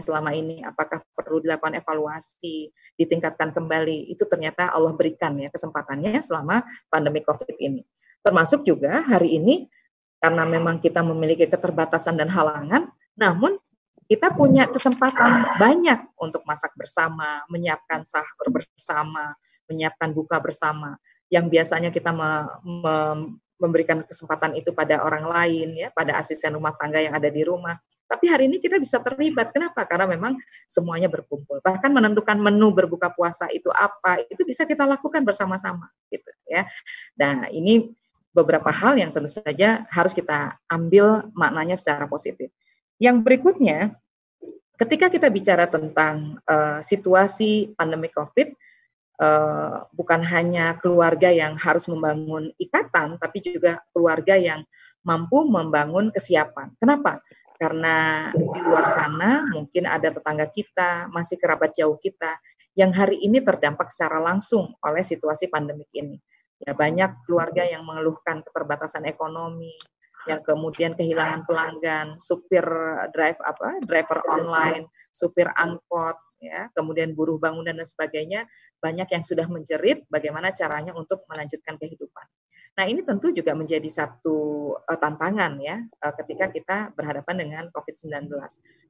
selama ini apakah perlu dilakukan evaluasi, ditingkatkan kembali. Itu ternyata Allah berikan ya kesempatannya selama pandemi Covid ini. Termasuk juga hari ini karena memang kita memiliki keterbatasan dan halangan, namun kita punya kesempatan banyak untuk masak bersama, menyiapkan sahur bersama, menyiapkan buka bersama. Yang biasanya kita me, me, memberikan kesempatan itu pada orang lain ya, pada asisten rumah tangga yang ada di rumah. Tapi hari ini kita bisa terlibat. Kenapa? Karena memang semuanya berkumpul. Bahkan menentukan menu berbuka puasa itu apa, itu bisa kita lakukan bersama-sama gitu ya. Nah, ini beberapa hal yang tentu saja harus kita ambil maknanya secara positif. Yang berikutnya, ketika kita bicara tentang uh, situasi pandemi Covid, uh, bukan hanya keluarga yang harus membangun ikatan, tapi juga keluarga yang mampu membangun kesiapan. Kenapa? karena di luar sana mungkin ada tetangga kita, masih kerabat jauh kita yang hari ini terdampak secara langsung oleh situasi pandemik ini. Ya banyak keluarga yang mengeluhkan keterbatasan ekonomi, yang kemudian kehilangan pelanggan, supir drive apa, driver online, supir angkot, ya, kemudian buruh bangunan dan sebagainya, banyak yang sudah menjerit bagaimana caranya untuk melanjutkan kehidupan. Nah, ini tentu juga menjadi satu uh, tantangan ya uh, ketika kita berhadapan dengan COVID-19.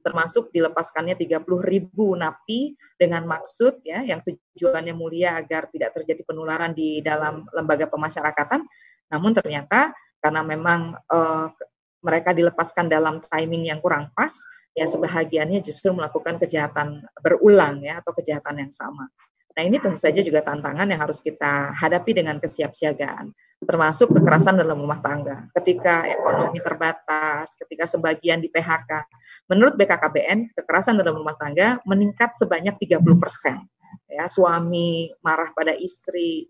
Termasuk dilepaskannya 30 ribu napi dengan maksud ya yang tujuannya mulia agar tidak terjadi penularan di dalam lembaga pemasyarakatan. Namun ternyata karena memang uh, mereka dilepaskan dalam timing yang kurang pas, ya sebahagiannya justru melakukan kejahatan berulang ya atau kejahatan yang sama. Nah ini tentu saja juga tantangan yang harus kita hadapi dengan kesiapsiagaan, termasuk kekerasan dalam rumah tangga. Ketika ekonomi terbatas, ketika sebagian di PHK, menurut BKKBN kekerasan dalam rumah tangga meningkat sebanyak 30 persen. Ya, suami marah pada istri,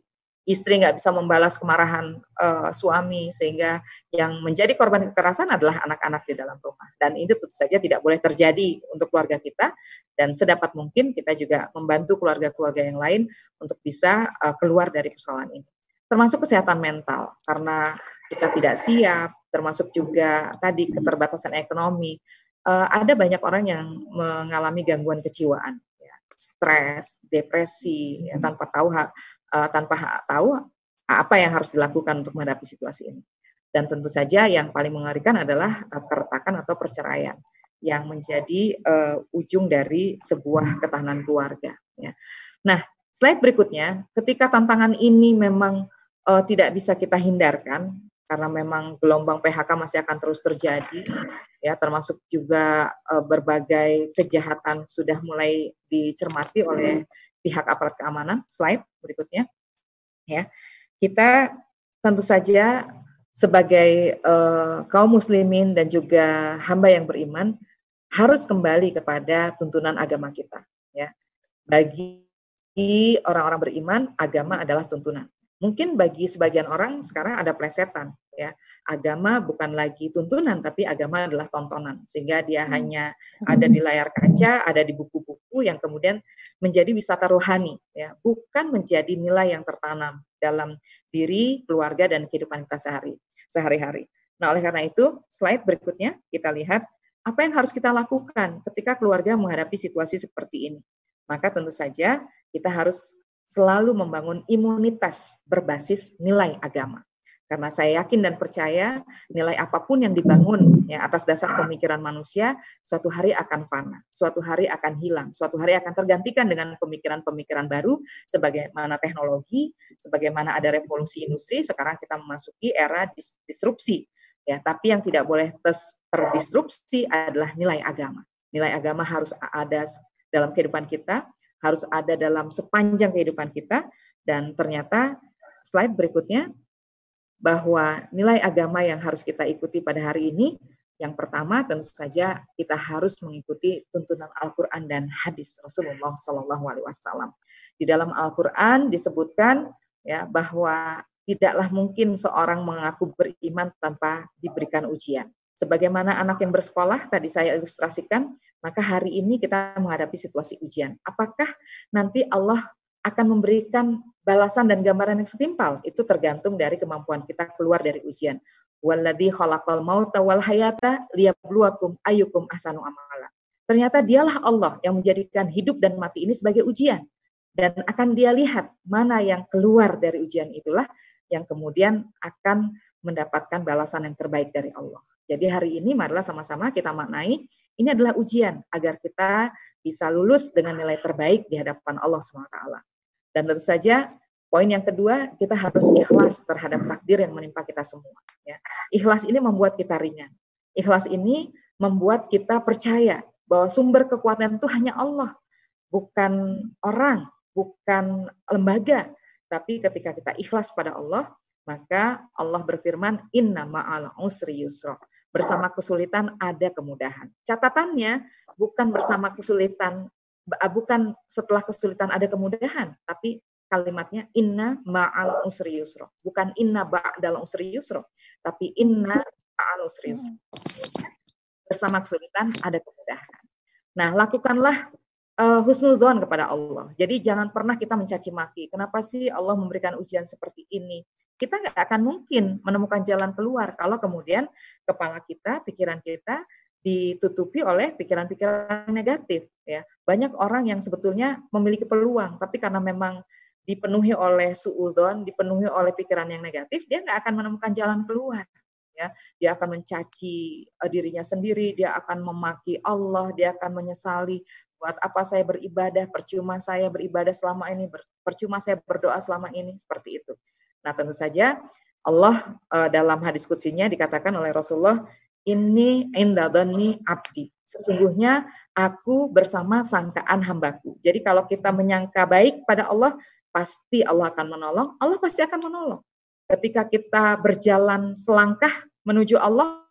istri nggak bisa membalas kemarahan uh, suami sehingga yang menjadi korban kekerasan adalah anak-anak di dalam rumah. Dan ini tentu saja tidak boleh terjadi untuk keluarga kita dan sedapat mungkin kita juga membantu keluarga-keluarga yang lain untuk bisa uh, keluar dari persoalan ini. Termasuk kesehatan mental karena kita tidak siap termasuk juga tadi keterbatasan ekonomi. Uh, ada banyak orang yang mengalami gangguan kejiwaan ya, stres depresi ya, tanpa tahu uh, tanpa tahu apa yang harus dilakukan untuk menghadapi situasi ini. Dan tentu saja yang paling mengerikan adalah uh, keretakan atau perceraian yang menjadi uh, ujung dari sebuah ketahanan keluarga. Ya. Nah, slide berikutnya, ketika tantangan ini memang uh, tidak bisa kita hindarkan, karena memang gelombang PHK masih akan terus terjadi ya termasuk juga uh, berbagai kejahatan sudah mulai dicermati oleh pihak aparat keamanan slide berikutnya ya. Kita tentu saja sebagai uh, kaum muslimin dan juga hamba yang beriman harus kembali kepada tuntunan agama kita ya. Bagi orang-orang beriman agama adalah tuntunan Mungkin bagi sebagian orang sekarang ada plesetan ya. Agama bukan lagi tuntunan tapi agama adalah tontonan sehingga dia hmm. hanya ada di layar kaca, ada di buku-buku yang kemudian menjadi wisata rohani ya, bukan menjadi nilai yang tertanam dalam diri, keluarga dan kehidupan kita sehari sehari-hari. Nah, oleh karena itu, slide berikutnya kita lihat apa yang harus kita lakukan ketika keluarga menghadapi situasi seperti ini. Maka tentu saja kita harus selalu membangun imunitas berbasis nilai agama. Karena saya yakin dan percaya nilai apa pun yang dibangun ya atas dasar pemikiran manusia suatu hari akan fana, suatu hari akan hilang, suatu hari akan tergantikan dengan pemikiran-pemikiran baru sebagaimana teknologi, sebagaimana ada revolusi industri, sekarang kita memasuki era dis disrupsi. Ya, tapi yang tidak boleh terdisrupsi adalah nilai agama. Nilai agama harus ada dalam kehidupan kita harus ada dalam sepanjang kehidupan kita dan ternyata slide berikutnya bahwa nilai agama yang harus kita ikuti pada hari ini yang pertama tentu saja kita harus mengikuti tuntunan Al-Qur'an dan hadis Rasulullah Shallallahu alaihi wasallam. Di dalam Al-Qur'an disebutkan ya bahwa tidaklah mungkin seorang mengaku beriman tanpa diberikan ujian. Sebagaimana anak yang bersekolah tadi saya ilustrasikan maka hari ini kita menghadapi situasi ujian. Apakah nanti Allah akan memberikan balasan dan gambaran yang setimpal? Itu tergantung dari kemampuan kita keluar dari ujian. Walladhi khalaqal mauta wal hayata liyabluwakum ayyukum ahsanu amala. Ternyata dialah Allah yang menjadikan hidup dan mati ini sebagai ujian. Dan akan dia lihat mana yang keluar dari ujian itulah yang kemudian akan mendapatkan balasan yang terbaik dari Allah. Jadi hari ini marilah sama-sama kita maknai ini adalah ujian agar kita bisa lulus dengan nilai terbaik di hadapan Allah SWT. Dan tentu saja poin yang kedua kita harus ikhlas terhadap takdir yang menimpa kita semua. Ya. Ikhlas ini membuat kita ringan. Ikhlas ini membuat kita percaya bahwa sumber kekuatan itu hanya Allah, bukan orang, bukan lembaga. Tapi ketika kita ikhlas pada Allah, maka Allah berfirman, Inna ma'al usri yusra bersama kesulitan ada kemudahan. Catatannya bukan bersama kesulitan bukan setelah kesulitan ada kemudahan, tapi kalimatnya inna ma'al usri yusro. Bukan inna ba'dal usri yusro, tapi inna ma'al usri yusro. Bersama kesulitan ada kemudahan. Nah, lakukanlah uh, husnuzon kepada Allah. Jadi jangan pernah kita mencaci maki. Kenapa sih Allah memberikan ujian seperti ini? Kita nggak akan mungkin menemukan jalan keluar kalau kemudian kepala kita, pikiran kita ditutupi oleh pikiran-pikiran negatif ya. Banyak orang yang sebetulnya memiliki peluang tapi karena memang dipenuhi oleh suudon, dipenuhi oleh pikiran yang negatif, dia nggak akan menemukan jalan keluar ya. Dia akan mencaci uh, dirinya sendiri, dia akan memaki Allah, dia akan menyesali buat apa saya beribadah, percuma saya beribadah selama ini, percuma saya berdoa selama ini seperti itu. Nah, tentu saja Allah uh, dalam hadis kutsinya dikatakan oleh Rasulullah, ini indadoni abdi. Sesungguhnya aku bersama sangkaan hambaku. Jadi kalau kita menyangka baik pada Allah, pasti Allah akan menolong. Allah pasti akan menolong. Ketika kita berjalan selangkah menuju Allah,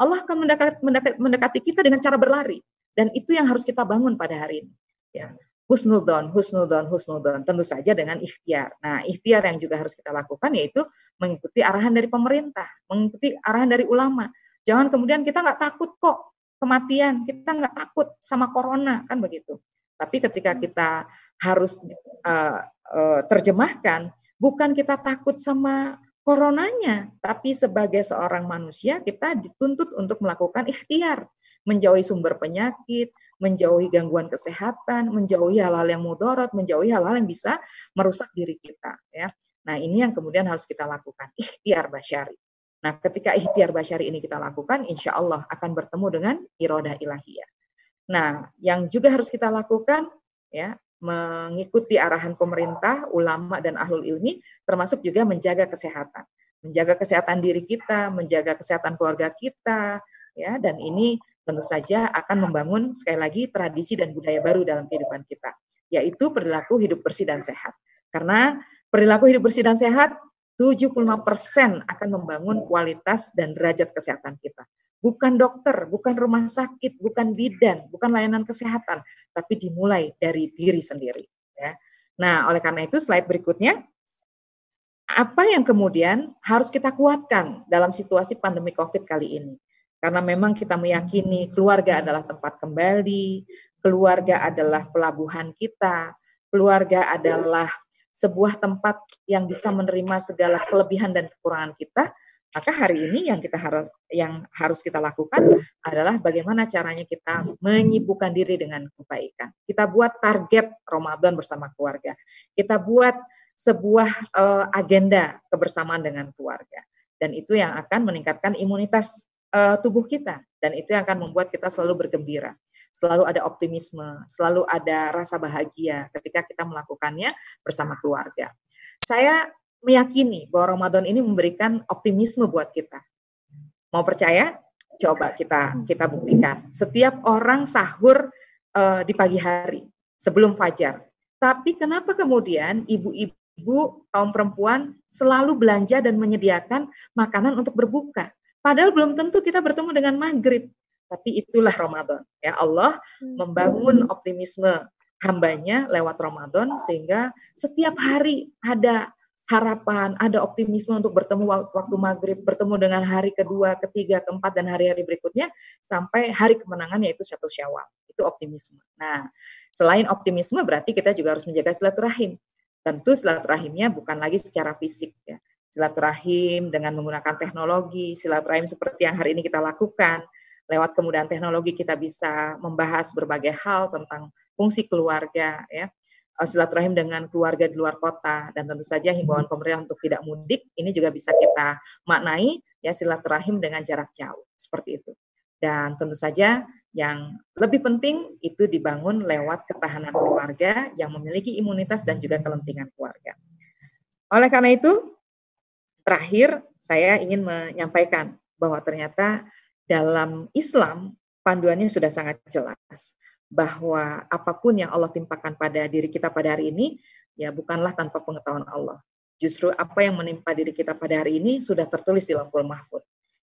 Allah akan mendekat, mendekat, mendekati kita dengan cara berlari. Dan itu yang harus kita bangun pada hari ini. Ya husnudon, husnudon, husnudon. Tentu saja dengan ikhtiar. Nah, ikhtiar yang juga harus kita lakukan yaitu mengikuti arahan dari pemerintah, mengikuti arahan dari ulama. Jangan kemudian kita nggak takut kok kematian, kita nggak takut sama corona, kan begitu. Tapi ketika kita harus uh, uh, terjemahkan, bukan kita takut sama coronanya, tapi sebagai seorang manusia kita dituntut untuk melakukan ikhtiar menjauhi sumber penyakit, menjauhi gangguan kesehatan, menjauhi hal-hal yang mudorot, menjauhi hal-hal yang bisa merusak diri kita. Ya, nah ini yang kemudian harus kita lakukan ikhtiar basyari. Nah, ketika ikhtiar basyari ini kita lakukan, insya Allah akan bertemu dengan irodah ilahiyah. Nah, yang juga harus kita lakukan, ya, mengikuti arahan pemerintah, ulama dan ahlul ilmi, termasuk juga menjaga kesehatan. menjaga kesehatan diri kita, menjaga kesehatan keluarga kita, ya. Dan ini tentu saja akan membangun sekali lagi tradisi dan budaya baru dalam kehidupan kita, yaitu perilaku hidup bersih dan sehat. Karena perilaku hidup bersih dan sehat 75% akan membangun kualitas dan derajat kesehatan kita. Bukan dokter, bukan rumah sakit, bukan bidan, bukan layanan kesehatan, tapi dimulai dari diri sendiri. Ya. Nah, oleh karena itu slide berikutnya, apa yang kemudian harus kita kuatkan dalam situasi pandemi COVID kali ini? Karena memang kita meyakini keluarga adalah tempat kembali, keluarga adalah pelabuhan kita, keluarga adalah sebuah tempat yang bisa menerima segala kelebihan dan kekurangan kita, maka hari ini yang kita harus yang harus kita lakukan adalah bagaimana caranya kita menyibukkan diri dengan kebaikan. Kita buat target Ramadan bersama keluarga. Kita buat sebuah uh, agenda kebersamaan dengan keluarga. Dan itu yang akan meningkatkan imunitas uh, tubuh kita dan itu yang akan membuat kita selalu bergembira selalu ada optimisme, selalu ada rasa bahagia ketika kita melakukannya bersama keluarga. Saya meyakini bahwa Ramadan ini memberikan optimisme buat kita. Mau percaya? Coba kita kita buktikan. Setiap orang sahur uh, di pagi hari sebelum fajar. Tapi kenapa kemudian ibu-ibu kaum perempuan selalu belanja dan menyediakan makanan untuk berbuka? Padahal belum tentu kita bertemu dengan maghrib tapi itulah Ramadan. Ya Allah hmm. membangun optimisme hambanya lewat Ramadan sehingga setiap hari ada harapan, ada optimisme untuk bertemu waktu maghrib, bertemu dengan hari kedua, ketiga, keempat, dan hari-hari berikutnya sampai hari kemenangan yaitu satu syawal. Itu optimisme. Nah, selain optimisme berarti kita juga harus menjaga silaturahim. Tentu silaturahimnya bukan lagi secara fisik ya. Silaturahim dengan menggunakan teknologi, silaturahim seperti yang hari ini kita lakukan, lewat kemudahan teknologi kita bisa membahas berbagai hal tentang fungsi keluarga ya. Eh, silaturahim dengan keluarga di luar kota dan tentu saja himbauan pemerintah untuk tidak mudik ini juga bisa kita maknai ya silaturahim dengan jarak jauh seperti itu. Dan tentu saja yang lebih penting itu dibangun lewat ketahanan keluarga yang memiliki imunitas dan juga kelentingan keluarga. Oleh karena itu, terakhir saya ingin menyampaikan bahwa ternyata dalam Islam panduannya sudah sangat jelas bahwa apa pun yang Allah timpakan pada diri kita pada hari ini ya bukanlah tanpa pengetahuan Allah. Justru apa yang menimpa diri kita pada hari ini sudah tertulis di Lauhul Mahfud.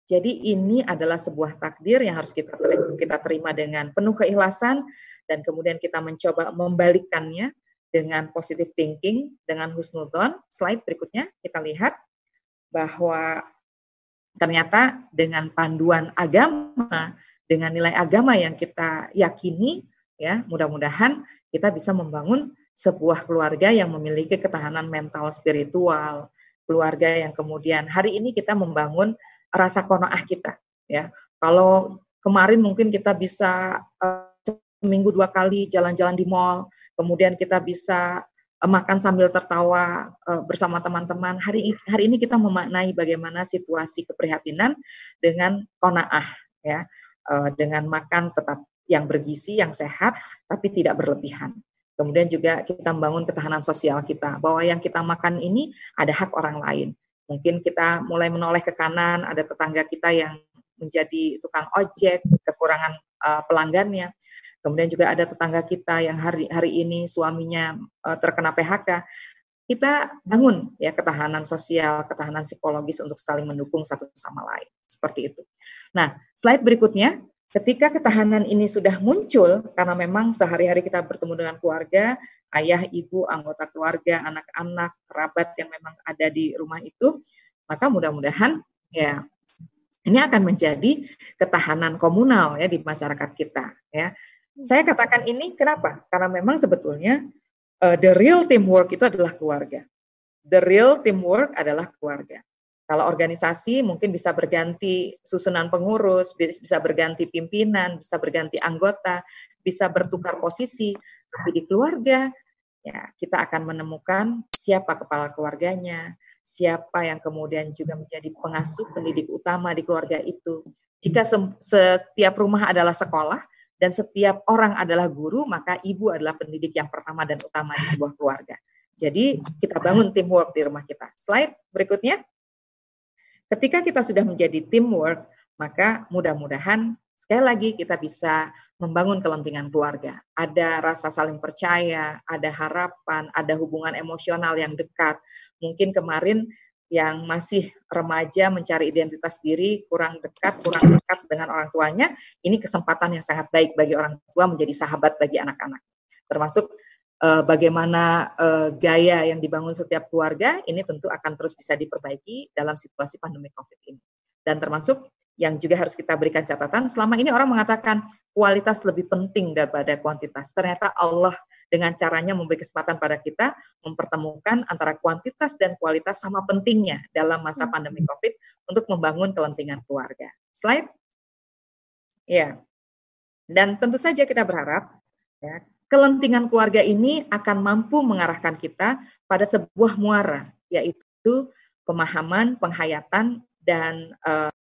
Jadi ini adalah sebuah takdir yang harus kita terima, kita terima dengan penuh keikhlasan dan kemudian kita mencoba membalikkannya dengan positive thinking, dengan husnudon. Slide berikutnya kita lihat bahwa ternyata dengan panduan agama, dengan nilai agama yang kita yakini, ya mudah-mudahan kita bisa membangun sebuah keluarga yang memiliki ketahanan mental spiritual, keluarga yang kemudian hari ini kita membangun rasa konoah kita, ya. Kalau kemarin mungkin kita bisa uh, seminggu dua kali jalan-jalan di mall, kemudian kita bisa makan sambil tertawa uh, bersama teman-teman. Hari hari ini kita memaknai bagaimana situasi keprihatinan dengan konaah ya, uh, dengan makan tetap yang bergizi, yang sehat, tapi tidak berlebihan. Kemudian juga kita membangun ketahanan sosial kita, bahwa yang kita makan ini ada hak orang lain. Mungkin kita mulai menoleh ke kanan, ada tetangga kita yang menjadi tukang ojek, kekurangan uh, pelanggannya. Kemudian juga ada tetangga kita yang hari hari ini suaminya uh, terkena PHK. Kita bangun ya ketahanan sosial, ketahanan psikologis untuk saling mendukung satu sama lain. Seperti itu. Nah, slide berikutnya ketika ketahanan ini sudah muncul karena memang sehari-hari kita bertemu dengan keluarga, ayah, ibu, anggota keluarga, anak-anak, kerabat yang memang ada di rumah itu, maka mudah-mudahan ya ini akan menjadi ketahanan komunal ya di masyarakat kita ya. Saya katakan ini kenapa? Karena memang sebetulnya uh, the real teamwork itu adalah keluarga. The real teamwork adalah keluarga. Kalau organisasi mungkin bisa berganti susunan pengurus, bisa berganti pimpinan, bisa berganti anggota, bisa bertukar posisi. Tapi di keluarga, ya kita akan menemukan siapa kepala keluarganya, siapa yang kemudian juga menjadi pengasuh pendidik utama di keluarga itu. Jika setiap rumah adalah sekolah, dan setiap orang adalah guru, maka ibu adalah pendidik yang pertama dan utama di sebuah keluarga. Jadi kita bangun teamwork di rumah kita. Slide berikutnya. Ketika kita sudah menjadi teamwork, maka mudah-mudahan sekali lagi kita bisa membangun kelentingan keluarga. Ada rasa saling percaya, ada harapan, ada hubungan emosional yang dekat. Mungkin kemarin yang masih remaja mencari identitas diri kurang dekat, kurang dekat dengan orang tuanya, ini kesempatan yang sangat baik bagi orang tua menjadi sahabat bagi anak-anak. Termasuk uh, bagaimana uh, gaya yang dibangun setiap keluarga ini tentu akan terus bisa diperbaiki dalam situasi pandemi Covid ini. Dan termasuk yang juga harus kita berikan catatan, selama ini orang mengatakan kualitas lebih penting daripada kuantitas. Ternyata Allah dengan caranya memberi kesempatan pada kita mempertemukan antara kuantitas dan kualitas sama pentingnya dalam masa hmm. pandemi COVID untuk membangun kelentingan keluarga. Slide. Ya. Dan tentu saja kita berharap ya, kelentingan keluarga ini akan mampu mengarahkan kita pada sebuah muara, yaitu pemahaman, penghayatan, dan uh,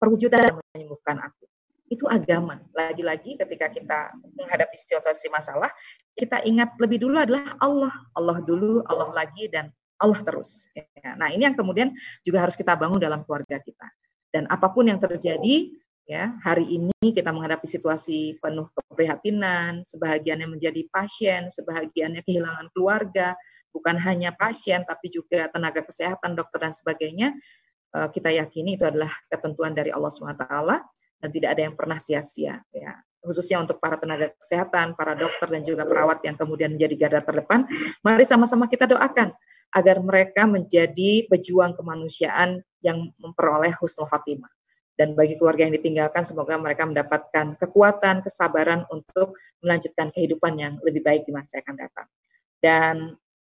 perwujudan yang menyembuhkan aku. Itu agama. Lagi-lagi ketika kita menghadapi situasi masalah, kita ingat lebih dulu adalah Allah. Allah dulu, Allah lagi, dan Allah terus. Ya. Nah ini yang kemudian juga harus kita bangun dalam keluarga kita. Dan apa pun yang terjadi, ya hari ini kita menghadapi situasi penuh keprihatinan, sebahagiannya menjadi pasien, sebahagiannya kehilangan keluarga, bukan hanya pasien tapi juga tenaga kesehatan, dokter dan sebagainya. Eh, kita yakini itu adalah ketentuan dari Allah SWT dan tidak ada yang pernah sia-sia ya khususnya untuk para tenaga kesehatan, para dokter dan juga perawat yang kemudian menjadi garda terdepan, mari sama-sama kita doakan agar mereka menjadi pejuang kemanusiaan yang memperoleh husnul khotimah. Dan bagi keluarga yang ditinggalkan, semoga mereka mendapatkan kekuatan, kesabaran untuk melanjutkan kehidupan yang lebih baik di masa yang akan datang. Dan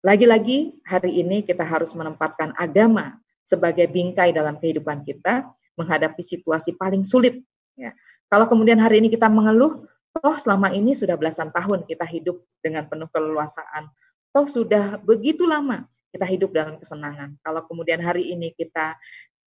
lagi-lagi hari ini kita harus menempatkan agama sebagai bingkai dalam kehidupan kita menghadapi situasi paling sulit. Ya. Kalau kemudian hari ini kita mengeluh, toh selama ini sudah belasan tahun kita hidup dengan penuh keleluasaan, toh sudah begitu lama kita hidup dalam kesenangan. Kalau kemudian hari ini kita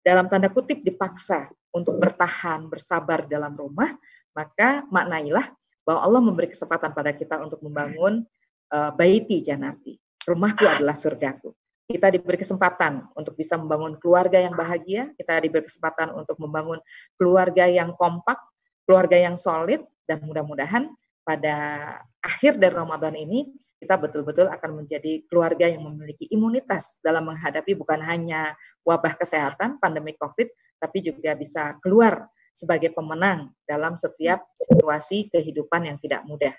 dalam tanda kutip dipaksa untuk bertahan, bersabar dalam rumah, maka maknailah bahwa Allah memberi kesempatan pada kita untuk membangun uh, baiti janati. Rumahku adalah surgaku kita diberi kesempatan untuk bisa membangun keluarga yang bahagia, kita diberi kesempatan untuk membangun keluarga yang kompak, keluarga yang solid, dan mudah-mudahan pada akhir dari Ramadan ini kita betul-betul akan menjadi keluarga yang memiliki imunitas dalam menghadapi bukan hanya wabah kesehatan, pandemi COVID, tapi juga bisa keluar sebagai pemenang dalam setiap situasi kehidupan yang tidak mudah.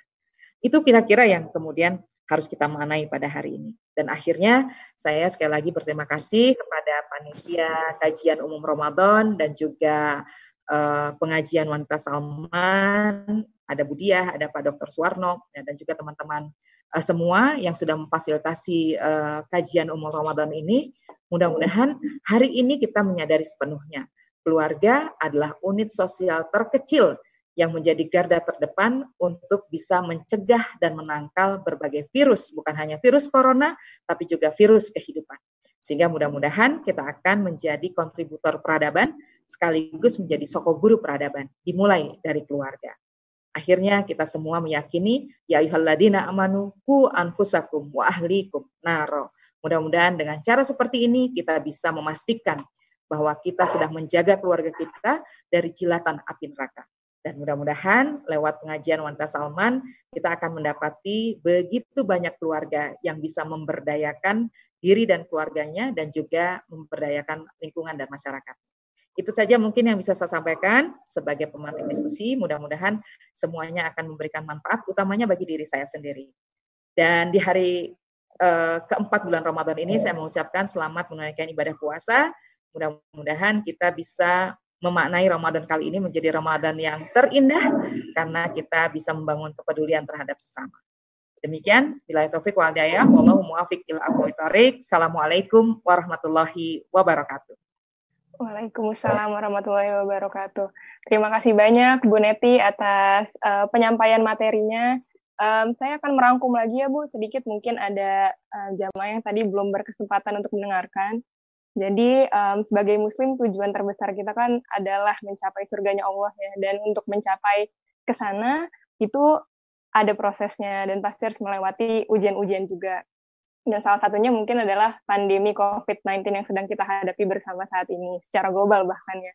Itu kira-kira yang kemudian harus kita mengenai pada hari ini. Dan akhirnya saya sekali lagi berterima kasih kepada panitia kajian umum Ramadan dan juga uh, pengajian wanita Salman, ada Budiah, ada Pak Dr. Suwarno, ya, dan juga teman-teman uh, semua yang sudah memfasilitasi uh, kajian umum Ramadan ini. Mudah-mudahan hari ini kita menyadari sepenuhnya keluarga adalah unit sosial terkecil yang menjadi garda terdepan untuk bisa mencegah dan menangkal berbagai virus, bukan hanya virus corona, tapi juga virus kehidupan. Sehingga mudah-mudahan kita akan menjadi kontributor peradaban sekaligus menjadi soko guru peradaban, dimulai dari keluarga. Akhirnya kita semua meyakini ya ayyuhalladzina amanu ku anfusakum wa ahlikum naro. Mudah-mudahan dengan cara seperti ini kita bisa memastikan bahwa kita sedang menjaga keluarga kita dari cilatan api neraka. Dan mudah-mudahan lewat pengajian Wanita Salman kita akan mendapati begitu banyak keluarga yang bisa memberdayakan diri dan keluarganya dan juga memberdayakan lingkungan dan masyarakat. Itu saja mungkin yang bisa saya sampaikan sebagai pemantik diskusi. Mudah-mudahan semuanya akan memberikan manfaat, utamanya bagi diri saya sendiri. Dan di hari uh, keempat bulan Ramadan ini saya mengucapkan selamat menunaikan ibadah puasa. Mudah-mudahan kita bisa memaknai Ramadan kali ini menjadi Ramadan yang terindah karena kita bisa membangun kepedulian terhadap sesama. Demikian, bila taufik wal hidayah, wallahu muwafiq ila Assalamualaikum warahmatullahi wabarakatuh. Waalaikumsalam warahmatullahi wabarakatuh. Terima kasih banyak Bu Neti atas uh, penyampaian materinya. Um, saya akan merangkum lagi ya Bu, sedikit mungkin ada uh, jamaah yang tadi belum berkesempatan untuk mendengarkan. Jadi um, sebagai Muslim tujuan terbesar kita kan adalah mencapai surganya Allah ya. Dan untuk mencapai ke sana itu ada prosesnya dan pasti harus melewati ujian-ujian juga. Dan salah satunya mungkin adalah pandemi COVID-19 yang sedang kita hadapi bersama saat ini, secara global bahkan ya.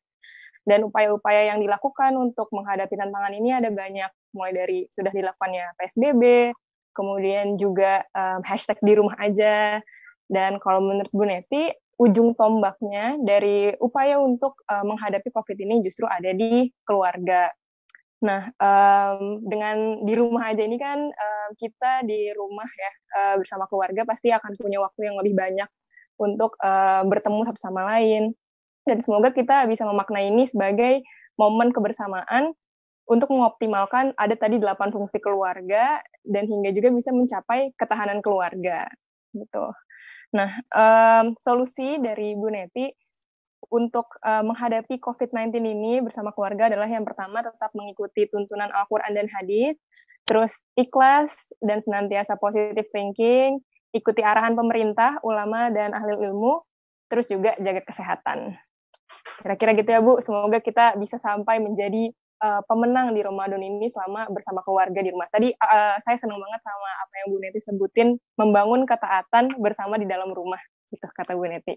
Dan upaya-upaya yang dilakukan untuk menghadapi tantangan ini ada banyak, mulai dari sudah dilakukannya PSBB, kemudian juga um, hashtag di rumah aja, dan kalau menurut Bu Neti, ujung tombaknya dari upaya untuk uh, menghadapi COVID ini justru ada di keluarga. Nah, um, dengan di rumah aja ini kan um, kita di rumah ya uh, bersama keluarga pasti akan punya waktu yang lebih banyak untuk uh, bertemu satu sama lain. Dan semoga kita bisa memaknai ini sebagai momen kebersamaan untuk mengoptimalkan ada tadi delapan fungsi keluarga dan hingga juga bisa mencapai ketahanan keluarga gitu. Nah, um, solusi dari Bu Neti untuk uh, menghadapi COVID-19 ini bersama keluarga adalah yang pertama tetap mengikuti tuntunan Al-Quran dan Hadis, terus ikhlas dan senantiasa positive thinking, ikuti arahan pemerintah, ulama, dan ahli ilmu, terus juga jaga kesehatan. Kira-kira gitu ya Bu, semoga kita bisa sampai menjadi uh, pemenang di Ramadan ini selama bersama keluarga di rumah. Tadi uh, saya senang banget sama apa yang Bu Neti sebutin, membangun ketaatan bersama di dalam rumah gitu kata Bu Neti.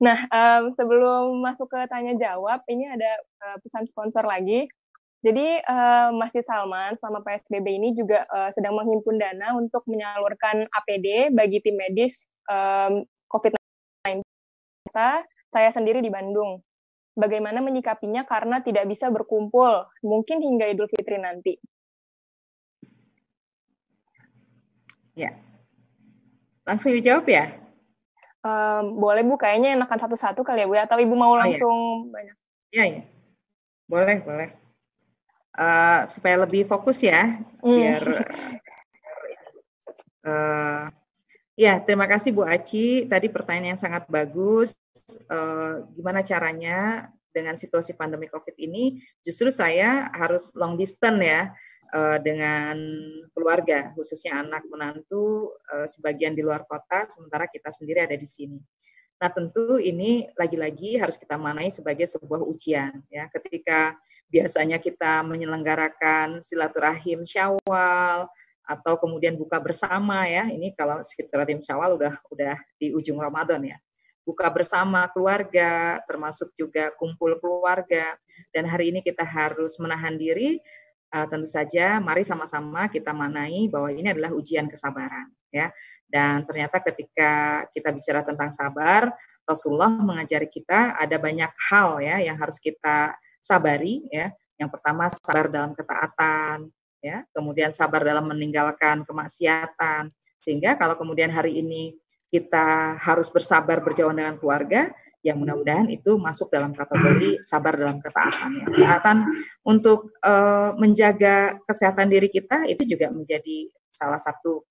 Nah, um, sebelum masuk ke tanya jawab, ini ada uh, pesan sponsor lagi. Jadi uh, Masjid Salman selama PSBB ini juga uh, sedang menghimpun dana untuk menyalurkan APD bagi tim medis um, COVID-19. Saya sendiri di Bandung. Bagaimana menyikapinya karena tidak bisa berkumpul, mungkin hingga Idul Fitri nanti. Ya, langsung dijawab ya. Um, boleh Bu, kayaknya enakan satu-satu kali ya Bu ya, atau Ibu mau langsung oh, iya. banyak? Iya, iya. Boleh, boleh. Uh, supaya lebih fokus ya, mm. biar uh, ya terima kasih Bu Aci. Tadi pertanyaan yang sangat bagus. Uh, gimana caranya dengan situasi pandemi COVID ini? Justru saya harus long distance ya uh, dengan keluarga, khususnya anak menantu uh, sebagian di luar kota, sementara kita sendiri ada di sini. Nah, tentu ini lagi-lagi harus kita manai sebagai sebuah ujian ya. Ketika biasanya kita menyelenggarakan silaturahim Syawal atau kemudian buka bersama ya. Ini kalau silaturahim Syawal udah udah di ujung Ramadan ya. Buka bersama keluarga, termasuk juga kumpul keluarga. Dan hari ini kita harus menahan diri uh, tentu saja mari sama-sama kita manai bahwa ini adalah ujian kesabaran ya. Dan ternyata ketika kita bicara tentang sabar, Rasulullah mengajari kita ada banyak hal ya yang harus kita sabari ya. Yang pertama sabar dalam ketaatan ya, kemudian sabar dalam meninggalkan kemaksiatan. Sehingga kalau kemudian hari ini kita harus bersabar berjauhan dengan keluarga, yang mudah-mudahan itu masuk dalam kategori sabar dalam ketaatan ya. Ketaatan untuk uh, menjaga kesehatan diri kita itu juga menjadi salah satu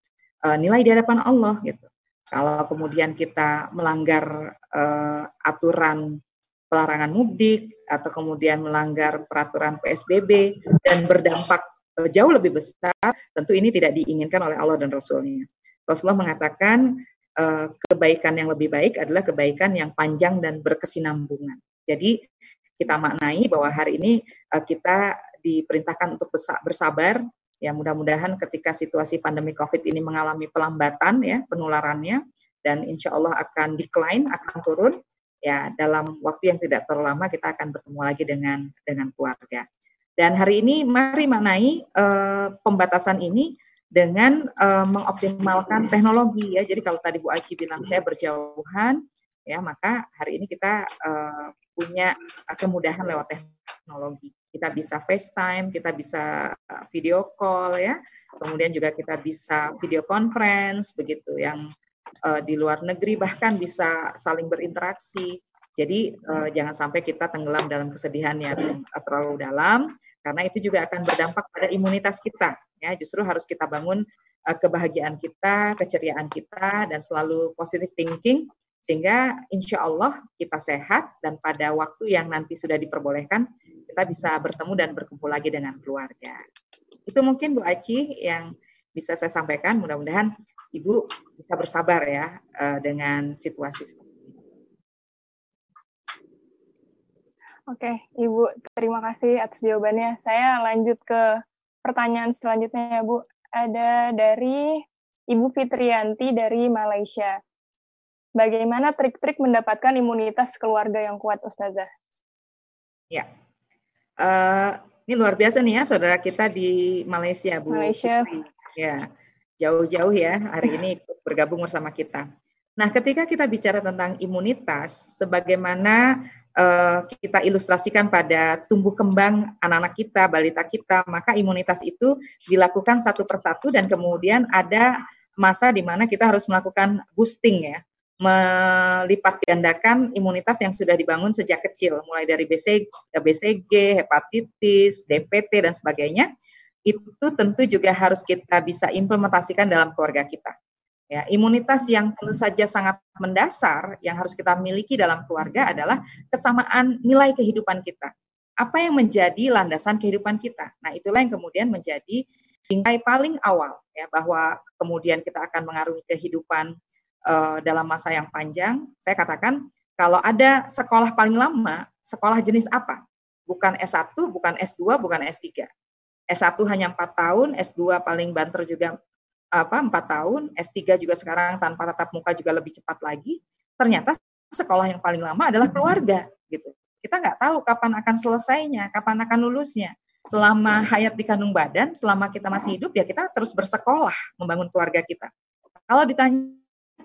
uh, nilai di hadapan Allah gitu. Kalau kemudian kita melanggar uh, aturan pelarangan mudik atau kemudian melanggar peraturan PSBB dan berdampak jauh lebih besar, tentu ini tidak diinginkan oleh Allah dan Rasulnya. Rasulullah mengatakan uh, kebaikan yang lebih baik adalah kebaikan yang panjang dan berkesinambungan. Jadi kita maknai bahwa hari ini uh, kita diperintahkan untuk bersabar. Ya mudah-mudahan ketika situasi pandemi COVID ini mengalami pelambatan ya penularannya dan insya Allah akan decline, akan turun. Ya dalam waktu yang tidak terlalu lama kita akan bertemu lagi dengan dengan keluarga. Dan hari ini mari maknai uh, pembatasan ini dengan uh, mengoptimalkan teknologi ya. Jadi kalau tadi Bu Aci bilang saya berjauhan ya, maka hari ini kita uh, punya kemudahan lewat teknologi. Kita bisa FaceTime, kita bisa video call ya. Kemudian juga kita bisa video conference begitu yang uh, di luar negeri bahkan bisa saling berinteraksi. Jadi uh, jangan sampai kita tenggelam dalam kesedihan yang terlalu dalam karena itu juga akan berdampak pada imunitas kita ya. Justru harus kita bangun uh, kebahagiaan kita keceriaan kita dan selalu positive thinking sehingga insya Allah kita sehat dan pada waktu yang nanti sudah diperbolehkan kita bisa bertemu dan berkumpul lagi dengan keluarga. Itu mungkin Bu Aci yang bisa saya sampaikan. Mudah-mudahan Ibu bisa bersabar ya uh, dengan situasi seperti ini. Oke, Ibu, terima kasih atas jawabannya. Saya lanjut ke pertanyaan selanjutnya ya Bu. Ada dari Ibu Fitrianti dari Malaysia. Bagaimana trik-trik mendapatkan imunitas keluarga yang kuat, Ustazah? Ya, uh, ini luar biasa nih ya, saudara kita di Malaysia, Bu. Malaysia. Ya, jauh-jauh ya hari ini bergabung bersama kita. Nah, ketika kita bicara tentang imunitas, sebagaimana uh, kita ilustrasikan pada tumbuh kembang anak-anak kita, balita kita, maka imunitas itu dilakukan satu persatu dan kemudian ada masa di mana kita harus melakukan boosting ya, melipat gandakan imunitas yang sudah dibangun sejak kecil, mulai dari BCG, BCG, hepatitis, DPT dan sebagainya. Itu tentu juga harus kita bisa implementasikan dalam keluarga kita. Ya, imunitas yang tentu saja sangat mendasar yang harus kita miliki dalam keluarga adalah kesamaan nilai kehidupan kita. Apa yang menjadi landasan kehidupan kita? Nah, itulah yang kemudian menjadi bingkai paling awal ya bahwa kemudian kita akan mengarungi kehidupan uh, dalam masa yang panjang. Saya katakan kalau ada sekolah paling lama, sekolah jenis apa? Bukan S1, bukan S2, bukan S3. S1 hanya 4 tahun, S2 paling banter juga apa empat tahun, S3 juga sekarang tanpa tatap muka juga lebih cepat lagi. Ternyata sekolah yang paling lama adalah keluarga gitu. Kita nggak tahu kapan akan selesainya, kapan akan lulusnya. Selama hayat di kandung badan, selama kita masih hidup ya kita terus bersekolah membangun keluarga kita. Kalau ditanya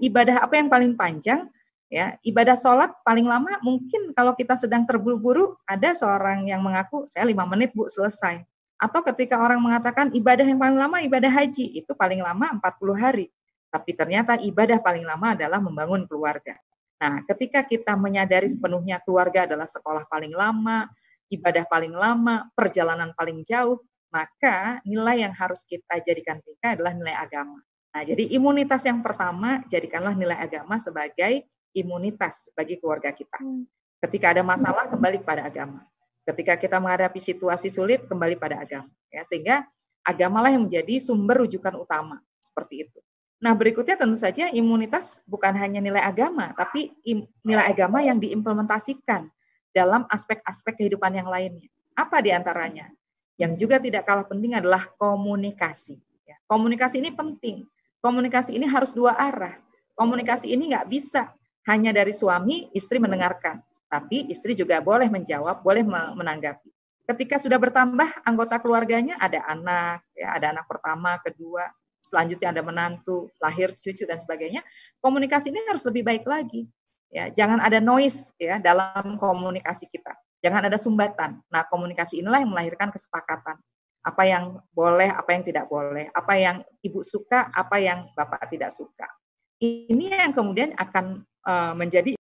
ibadah apa yang paling panjang, ya ibadah sholat paling lama mungkin kalau kita sedang terburu-buru ada seorang yang mengaku saya lima menit bu selesai atau ketika orang mengatakan ibadah yang paling lama ibadah haji, itu paling lama 40 hari. Tapi ternyata ibadah paling lama adalah membangun keluarga. Nah, ketika kita menyadari sepenuhnya keluarga adalah sekolah paling lama, ibadah paling lama, perjalanan paling jauh, maka nilai yang harus kita jadikan tingkat adalah nilai agama. Nah, jadi imunitas yang pertama, jadikanlah nilai agama sebagai imunitas bagi keluarga kita. Hmm. Ketika ada masalah, kembali kepada agama. Ketika kita menghadapi situasi sulit, kembali pada agama. Ya, sehingga agamalah yang menjadi sumber rujukan utama seperti itu. Nah, berikutnya tentu saja imunitas bukan hanya nilai agama, tapi nilai agama yang diimplementasikan dalam aspek-aspek kehidupan yang lainnya. Apa di antaranya? Yang juga tidak kalah penting adalah komunikasi. Ya, komunikasi ini penting. Komunikasi ini harus dua arah. Komunikasi ini nggak bisa hanya dari suami, istri mendengarkan tapi istri juga boleh menjawab, boleh menanggapi. Ketika sudah bertambah anggota keluarganya, ada anak, ya, ada anak pertama, kedua, selanjutnya ada menantu, lahir cucu dan sebagainya, komunikasi ini harus lebih baik lagi. Ya, jangan ada noise ya dalam komunikasi kita. Jangan ada sumbatan. Nah, komunikasi inilah yang melahirkan kesepakatan. Apa yang boleh, apa yang tidak boleh, apa yang ibu suka, apa yang bapak tidak suka. Ini yang kemudian akan uh, menjadi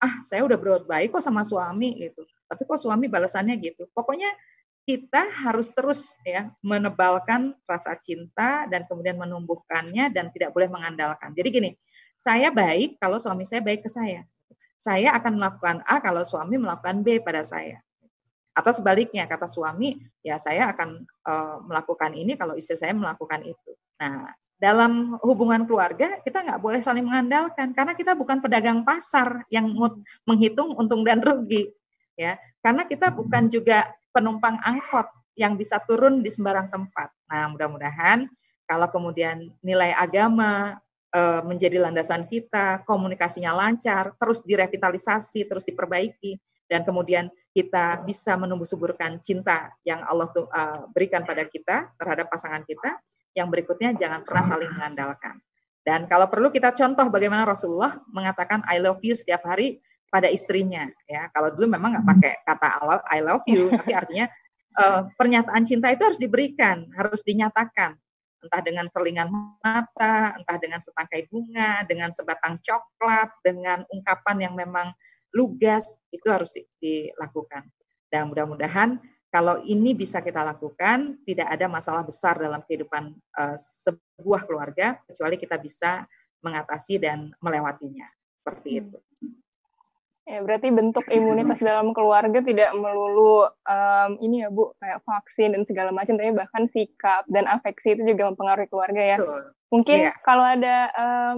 ah saya udah berbuat baik kok sama suami gitu. Tapi kok suami balasannya gitu. Pokoknya kita harus terus ya menebalkan rasa cinta dan kemudian menumbuhkannya dan tidak boleh mengandalkan. Jadi gini saya baik kalau suami saya baik ke saya. Saya akan melakukan A kalau suami melakukan B pada saya. Atau sebaliknya kata suami ya saya akan uh, melakukan ini kalau istri saya melakukan itu nah dalam hubungan keluarga kita nggak boleh saling mengandalkan karena kita bukan pedagang pasar yang menghitung untung dan rugi ya karena kita bukan juga penumpang angkot yang bisa turun di sembarang tempat. Nah, mudah-mudahan kalau kemudian nilai agama uh, menjadi landasan kita, komunikasinya lancar, terus direvitalisasi, terus diperbaiki, dan kemudian kita bisa menumbuh suburkan cinta yang Allah uh, berikan pada kita terhadap pasangan kita. Yang berikutnya jangan pernah saling mengandalkan. Dan kalau perlu kita contoh bagaimana Rasulullah mengatakan I love you setiap hari pada istrinya. Ya, kalau dulu memang nggak pakai kata I love you, tapi artinya uh, pernyataan cinta itu harus diberikan, harus dinyatakan. Entah dengan perlingan mata, entah dengan setangkai bunga, dengan sebatang coklat, dengan ungkapan yang memang lugas, itu harus dilakukan. Dan mudah-mudahan kalau ini bisa kita lakukan, tidak ada masalah besar dalam kehidupan uh, sebuah keluarga, kecuali kita bisa mengatasi dan melewatinya. Seperti hmm. itu. Ya, berarti bentuk imunitas dalam keluarga tidak melulu um, ini ya Bu, kayak vaksin dan segala macam, tapi bahkan sikap dan afeksi itu juga mempengaruhi keluarga ya. Betul. Mungkin yeah. kalau ada um,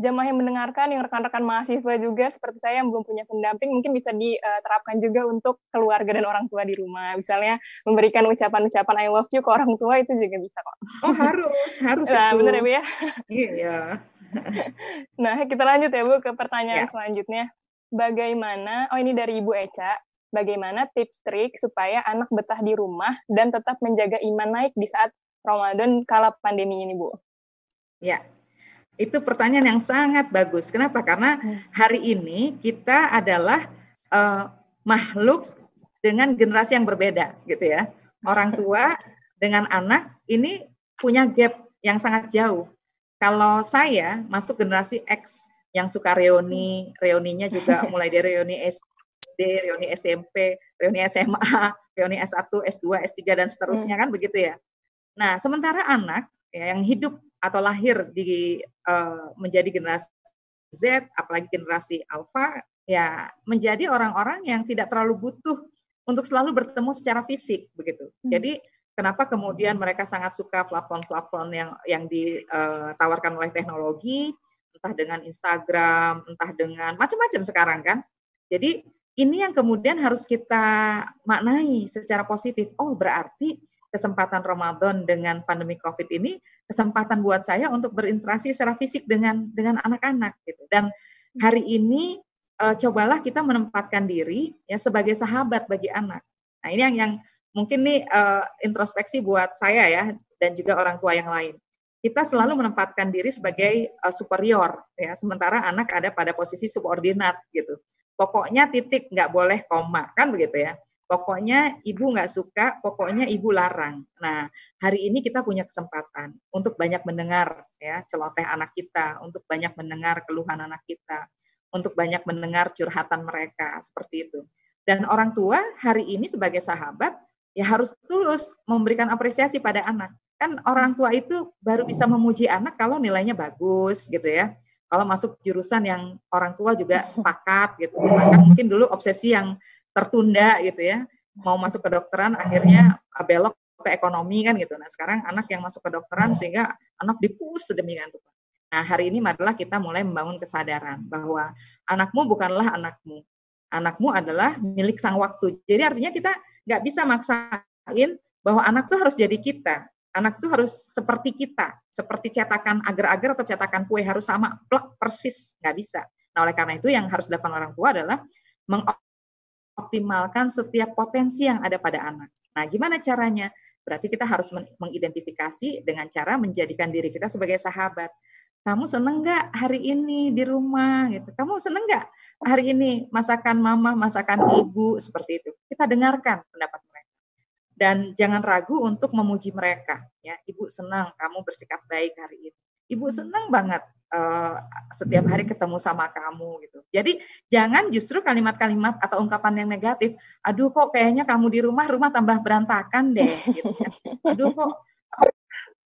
jamaah yang mendengarkan, yang rekan-rekan mahasiswa juga seperti saya yang belum punya pendamping, mungkin bisa diterapkan juga untuk keluarga dan orang tua di rumah. Misalnya memberikan ucapan-ucapan I love you ke orang tua itu juga bisa kok. Oh harus, harus nah, itu. benar ya Bu ya? Iya. nah kita lanjut ya Bu ke pertanyaan ya. selanjutnya. Bagaimana, oh ini dari Ibu Eca, bagaimana tips trik supaya anak betah di rumah dan tetap menjaga iman naik di saat Ramadan kala pandemi ini Bu? Ya, itu pertanyaan yang sangat bagus. Kenapa? Karena hmm. hari ini kita adalah uh, makhluk dengan generasi yang berbeda, gitu ya. Orang tua dengan anak ini punya gap yang sangat jauh. Kalau saya masuk generasi X yang suka reuni, reuninya juga mulai dari reuni SD, reuni SMP, reuni SMA, reuni S1, S2, S3 dan seterusnya hmm. kan begitu ya. Nah, sementara anak ya, yang hidup atau lahir di uh, menjadi generasi Z, apalagi generasi Alpha, ya menjadi orang-orang yang tidak terlalu butuh untuk selalu bertemu secara fisik begitu. Hmm. Jadi kenapa kemudian mereka sangat suka platform-platform yang yang ditawarkan oleh teknologi, entah dengan Instagram, entah dengan macam-macam sekarang kan. Jadi ini yang kemudian harus kita maknai secara positif. Oh, berarti kesempatan Ramadan dengan pandemi Covid ini kesempatan buat saya untuk berinteraksi secara fisik dengan dengan anak-anak gitu. Dan hari ini uh, cobalah kita menempatkan diri ya sebagai sahabat bagi anak. Nah, ini yang yang mungkin nih uh, introspeksi buat saya ya dan juga orang tua yang lain. Kita selalu menempatkan diri sebagai uh, superior ya, sementara anak ada pada posisi subordinat gitu. Pokoknya titik nggak boleh koma kan begitu ya. Pokoknya ibu nggak suka, pokoknya ibu larang. Nah, hari ini kita punya kesempatan untuk banyak mendengar ya celoteh anak kita, untuk banyak mendengar keluhan anak kita, untuk banyak mendengar curhatan mereka seperti itu. Dan orang tua hari ini sebagai sahabat ya harus tulus memberikan apresiasi pada anak. Kan orang tua itu baru bisa memuji anak kalau nilainya bagus gitu ya. Kalau masuk jurusan yang orang tua juga sepakat gitu. Maka mungkin dulu obsesi yang tertunda gitu ya. Mau masuk ke dokteran akhirnya belok ke ekonomi kan gitu. Nah sekarang anak yang masuk ke dokteran sehingga anak dipus sedemikian rupa nah hari ini marilah kita mulai membangun kesadaran bahwa anakmu bukanlah anakmu. Anakmu adalah milik sang waktu. Jadi artinya kita nggak bisa maksain bahwa anak tuh harus jadi kita. Anak tuh harus seperti kita. Seperti cetakan agar-agar atau cetakan kue harus sama plek persis. Nggak bisa. Nah oleh karena itu yang harus dilakukan orang tua adalah optimalkan setiap potensi yang ada pada anak. Nah, gimana caranya? Berarti kita harus mengidentifikasi dengan cara menjadikan diri kita sebagai sahabat. Kamu seneng nggak hari ini di rumah gitu? Kamu seneng nggak hari ini masakan mama, masakan ibu seperti itu? Kita dengarkan pendapat mereka dan jangan ragu untuk memuji mereka. Ya, ibu senang kamu bersikap baik hari ini. Ibu senang banget uh, setiap hari ketemu sama kamu gitu. Jadi jangan justru kalimat-kalimat atau ungkapan yang negatif. Aduh kok kayaknya kamu di rumah rumah tambah berantakan deh. Gitu kan. Aduh kok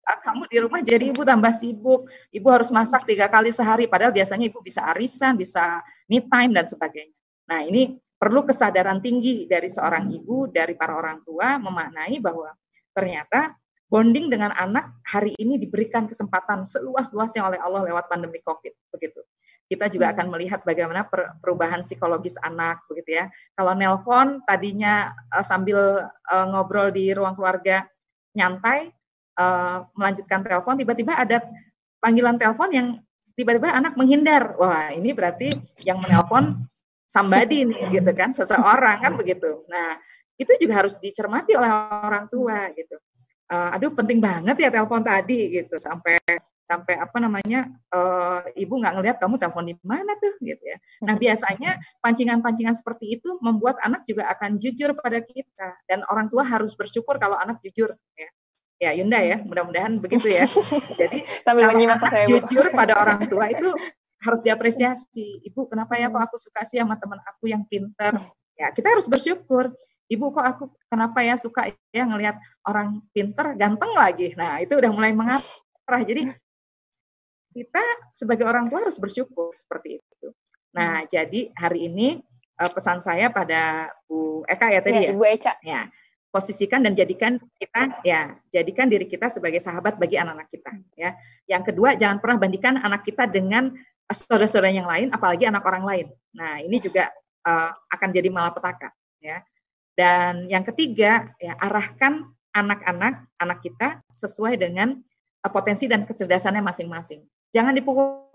kamu di rumah jadi ibu tambah sibuk. Ibu harus masak tiga kali sehari. Padahal biasanya ibu bisa arisan, bisa me time dan sebagainya. Nah ini perlu kesadaran tinggi dari seorang ibu, dari para orang tua memaknai bahwa ternyata bonding dengan anak hari ini diberikan kesempatan seluas-luasnya oleh Allah lewat pandemi COVID begitu. kita juga akan melihat bagaimana perubahan psikologis anak begitu ya. Kalau nelpon tadinya uh, sambil uh, ngobrol di ruang keluarga nyantai uh, melanjutkan telepon tiba-tiba ada panggilan telepon yang tiba-tiba anak menghindar. Wah, ini berarti yang menelpon somebody nih gitu kan, seseorang kan begitu. Nah, itu juga harus dicermati oleh orang tua gitu. Uh, aduh penting banget ya telepon tadi gitu sampai sampai apa namanya uh, ibu nggak ngelihat kamu telepon di mana tuh gitu ya. Nah biasanya pancingan-pancingan seperti itu membuat anak juga akan jujur pada kita dan orang tua harus bersyukur kalau anak jujur ya. Ya Yunda ya, mudah-mudahan begitu ya. Jadi kalau anak saya, jujur pada orang tua itu harus diapresiasi. Ibu kenapa ya kok aku suka sih sama teman aku yang pinter? Ya kita harus bersyukur. Ibu kok aku kenapa ya suka ya ngelihat orang pinter ganteng lagi. Nah itu udah mulai mengarah. Jadi kita sebagai orang tua harus bersyukur seperti itu. Nah, hmm. jadi hari ini uh, pesan saya pada Bu Eka ya tadi ya. ya? Bu Eca. Ya. Posisikan dan jadikan kita ya, jadikan diri kita sebagai sahabat bagi anak-anak kita ya. Yang kedua, jangan pernah bandingkan anak kita dengan saudara-saudara yang lain apalagi anak orang lain. Nah, ini juga uh, akan jadi malapetaka ya. Dan yang ketiga, ya arahkan anak-anak anak kita sesuai dengan uh, potensi dan kecerdasannya masing-masing. Jangan dipukul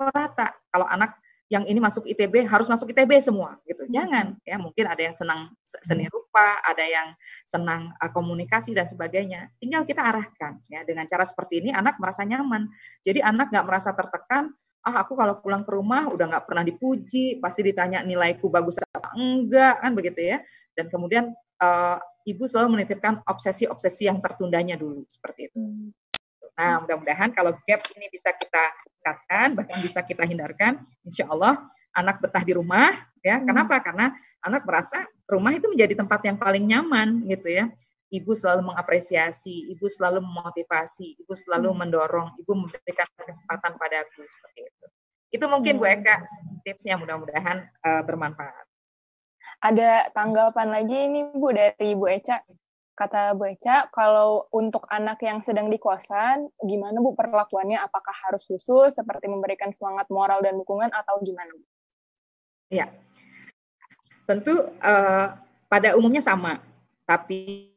rata. Kalau anak yang ini masuk ITB harus masuk ITB semua gitu. Hmm. Jangan ya mungkin ada yang senang seni hmm. rupa, ada yang senang uh, komunikasi dan sebagainya. Tinggal kita arahkan ya dengan cara seperti ini anak merasa nyaman. Jadi anak nggak merasa tertekan. Ah aku kalau pulang ke rumah udah nggak pernah dipuji, pasti ditanya nilaiku bagus apa enggak kan begitu ya. Dan kemudian uh, ibu selalu menitipkan obsesi-obsesi yang tertundanya dulu seperti itu. Hmm. Nah, mudah-mudahan kalau gap ini bisa kita tingkatkan, bahkan bisa kita hindarkan, insya Allah anak betah di rumah, ya. Hmm. Kenapa? Karena anak merasa rumah itu menjadi tempat yang paling nyaman, gitu ya. Ibu selalu mengapresiasi, ibu selalu memotivasi, ibu selalu hmm. mendorong, ibu memberikan kesempatan padaku seperti itu. Itu mungkin Bu Eka hmm. tipsnya mudah-mudahan uh, bermanfaat. Ada tanggapan lagi ini Bu dari Bu Eca kata Bu Eca, kalau untuk anak yang sedang di kosan, gimana Bu perlakuannya? Apakah harus khusus seperti memberikan semangat moral dan dukungan atau gimana Bu? Ya, tentu uh, pada umumnya sama, tapi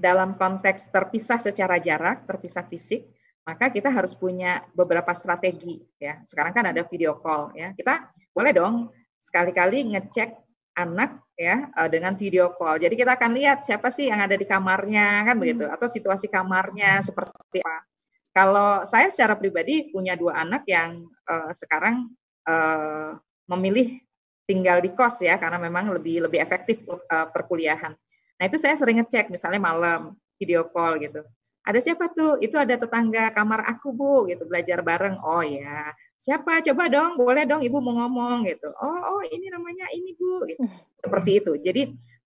dalam konteks terpisah secara jarak, terpisah fisik, maka kita harus punya beberapa strategi ya. Sekarang kan ada video call ya. Kita boleh dong sekali-kali ngecek anak ya eh, dengan video call. Jadi kita akan lihat siapa sih yang ada di kamarnya kan hmm. begitu atau situasi kamarnya seperti apa. Kalau saya secara pribadi punya dua anak yang uh, sekarang uh, memilih tinggal di kos ya karena memang lebih lebih efektif uh, perkuliahan. Nah itu saya sering ngecek misalnya malam video call gitu ada siapa tuh? Itu ada tetangga kamar aku bu, gitu belajar bareng. Oh ya, siapa? Coba dong, boleh dong ibu mau ngomong gitu. Oh, oh ini namanya ini bu, gitu. seperti itu. Jadi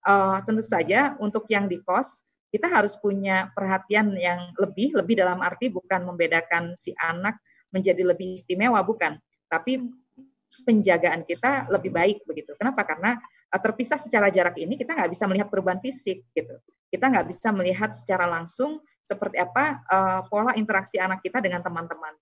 uh, tentu saja untuk yang di kos kita harus punya perhatian yang lebih, lebih dalam arti bukan membedakan si anak menjadi lebih istimewa, bukan. Tapi penjagaan kita lebih baik begitu. Kenapa? Karena uh, terpisah secara jarak ini kita nggak bisa melihat perubahan fisik gitu. Kita nggak bisa melihat secara langsung seperti apa uh, pola interaksi anak kita dengan teman-teman.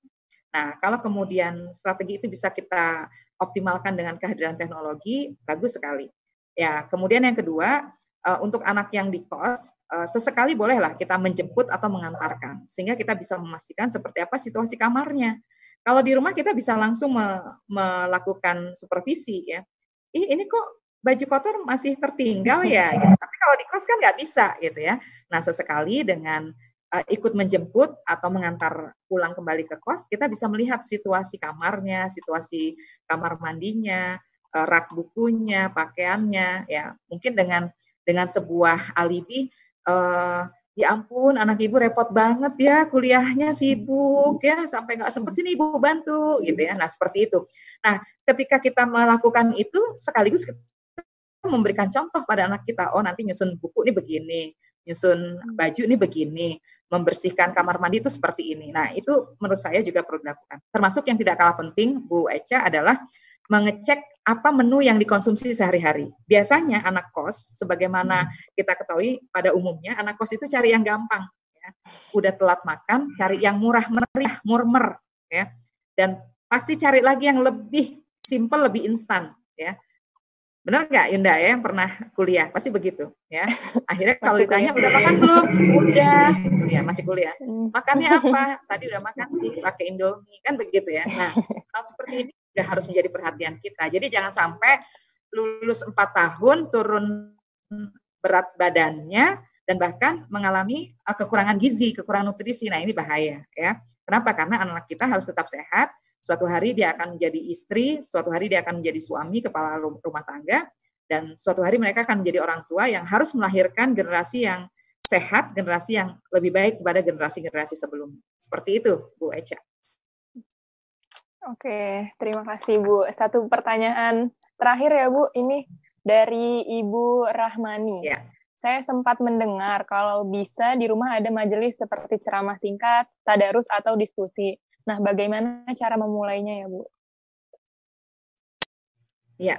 Nah, kalau kemudian strategi itu bisa kita optimalkan dengan kehadiran teknologi, bagus sekali. Ya, kemudian yang kedua, uh, untuk anak yang di kos, uh, sesekali bolehlah kita menjemput atau mengantarkan, sehingga kita bisa memastikan seperti apa situasi kamarnya. Kalau di rumah kita bisa langsung me melakukan supervisi ya. Ih, ini kok baju kotor masih tertinggal ya. Gitu. Tapi kalau di kos kan nggak bisa gitu ya. Nah, sesekali dengan uh, ikut menjemput atau mengantar pulang kembali ke kos, kita bisa melihat situasi kamarnya, situasi kamar mandinya, uh, rak bukunya, pakaiannya, ya mungkin dengan dengan sebuah alibi, uh, ya ampun anak ibu repot banget ya kuliahnya sibuk ya sampai nggak sempet sini ibu bantu gitu ya. Nah seperti itu. Nah ketika kita melakukan itu sekaligus kita memberikan contoh pada anak kita, oh nanti nyusun buku ini begini, nyusun baju ini begini, membersihkan kamar mandi itu seperti ini. Nah, itu menurut saya juga perlu dilakukan. Termasuk yang tidak kalah penting, Bu Eca, adalah mengecek apa menu yang dikonsumsi sehari-hari. Biasanya anak kos, sebagaimana kita ketahui pada umumnya, anak kos itu cari yang gampang. Ya. Udah telat makan, cari yang murah meriah, murmer. Ya. Dan pasti cari lagi yang lebih simple, lebih instan ya. Benar nggak Yunda ya yang pernah kuliah? Pasti begitu ya. Akhirnya kalau ditanya udah makan belum? Udah. Ya masih kuliah. Hmm. Makannya apa? Tadi udah makan sih pakai Indomie kan begitu ya. Nah hal seperti ini harus menjadi perhatian kita. Jadi jangan sampai lulus empat tahun turun berat badannya dan bahkan mengalami uh, kekurangan gizi, kekurangan nutrisi. Nah ini bahaya ya. Kenapa? Karena anak kita harus tetap sehat, Suatu hari dia akan menjadi istri, suatu hari dia akan menjadi suami, kepala rumah tangga, dan suatu hari mereka akan menjadi orang tua yang harus melahirkan generasi yang sehat, generasi yang lebih baik kepada generasi-generasi sebelumnya. Seperti itu, Bu Echa. Oke, terima kasih Bu. Satu pertanyaan terakhir ya Bu, ini dari Ibu Rahmani. Ya. Saya sempat mendengar kalau bisa di rumah ada majelis seperti ceramah singkat, tadarus atau diskusi. Nah, bagaimana cara memulainya ya, Bu? Ya,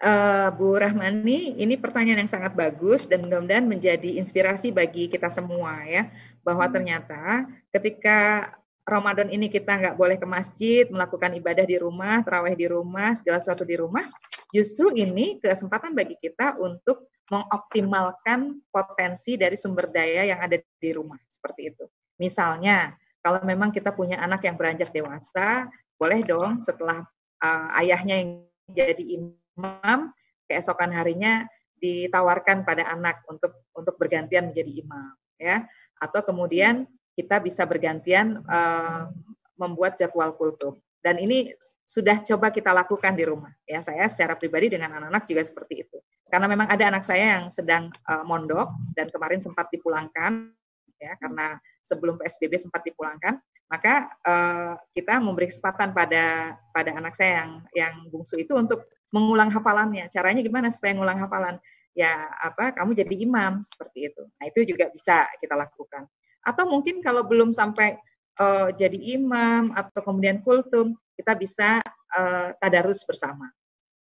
uh, Bu Rahmani, ini pertanyaan yang sangat bagus dan mudah-mudahan menjadi inspirasi bagi kita semua ya, bahwa hmm. ternyata ketika Ramadan ini kita nggak boleh ke masjid, melakukan ibadah di rumah, terawih di rumah, segala sesuatu di rumah, justru ini kesempatan bagi kita untuk mengoptimalkan potensi dari sumber daya yang ada di rumah, seperti itu. Misalnya, kalau memang kita punya anak yang beranjak dewasa, boleh dong setelah uh, ayahnya yang jadi imam, keesokan harinya ditawarkan pada anak untuk untuk bergantian menjadi imam, ya. Atau kemudian kita bisa bergantian uh, membuat jadwal kultum. Dan ini sudah coba kita lakukan di rumah. Ya, saya secara pribadi dengan anak-anak juga seperti itu. Karena memang ada anak saya yang sedang uh, mondok dan kemarin sempat dipulangkan ya karena sebelum PSBB sempat dipulangkan, maka uh, kita memberi kesempatan pada pada anak saya yang yang bungsu itu untuk mengulang hafalannya. Caranya gimana supaya mengulang hafalan? Ya apa? Kamu jadi imam seperti itu. Nah itu juga bisa kita lakukan. Atau mungkin kalau belum sampai uh, jadi imam atau kemudian kultum, kita bisa uh, tadarus bersama.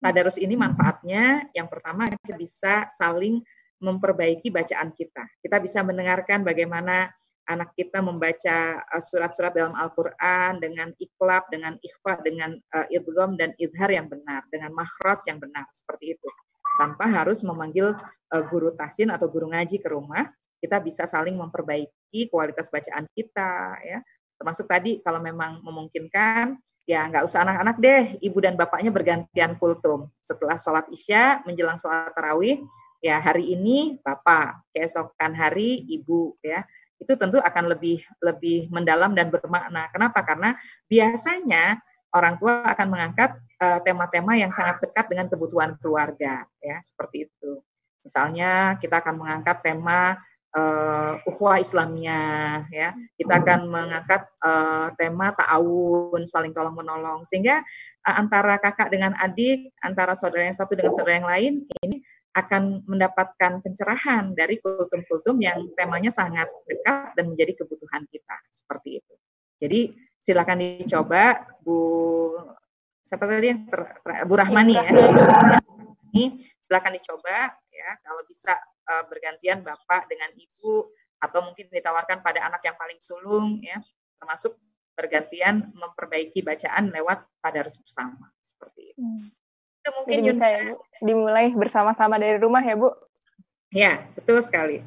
Tadarus ini manfaatnya yang pertama kita bisa saling memperbaiki bacaan kita. Kita bisa mendengarkan bagaimana anak kita membaca uh, surat-surat dalam Al-Quran dengan iklab, dengan ikhfa, dengan uh, idgham dan idhar yang benar, dengan makhraj yang benar, seperti itu. Tanpa harus memanggil uh, guru tasin atau guru ngaji ke rumah, kita bisa saling memperbaiki kualitas bacaan kita, ya. Termasuk tadi kalau memang memungkinkan, ya nggak usah anak-anak deh, ibu dan bapaknya bergantian kultum. Setelah sholat isya, menjelang sholat tarawih, ya hari ini bapak, keesokan hari ibu ya. Itu tentu akan lebih lebih mendalam dan bermakna. Kenapa? Karena biasanya orang tua akan mengangkat eh, tema-tema uh, yang sangat dekat dengan kebutuhan keluarga ya, seperti itu. Misalnya kita akan mengangkat tema uh, ukhuwah Islamnya ya. Kita akan mengangkat uh, tema ta'awun, saling tolong menolong sehingga uh, antara kakak dengan adik, antara saudara yang satu dengan saudara yang lain ini akan mendapatkan pencerahan dari kultum-kultum yang temanya sangat dekat dan menjadi kebutuhan kita seperti itu. Jadi silakan dicoba Bu siapa tadi yang ter, ter, Bu Rahmani ya. Ini silakan dicoba ya kalau bisa uh, bergantian Bapak dengan Ibu atau mungkin ditawarkan pada anak yang paling sulung ya termasuk bergantian memperbaiki bacaan lewat tadarus bersama seperti itu. Hmm. Itu mungkin Jadi bisa ya Bu, dimulai bersama-sama dari rumah ya Bu? Ya, betul sekali.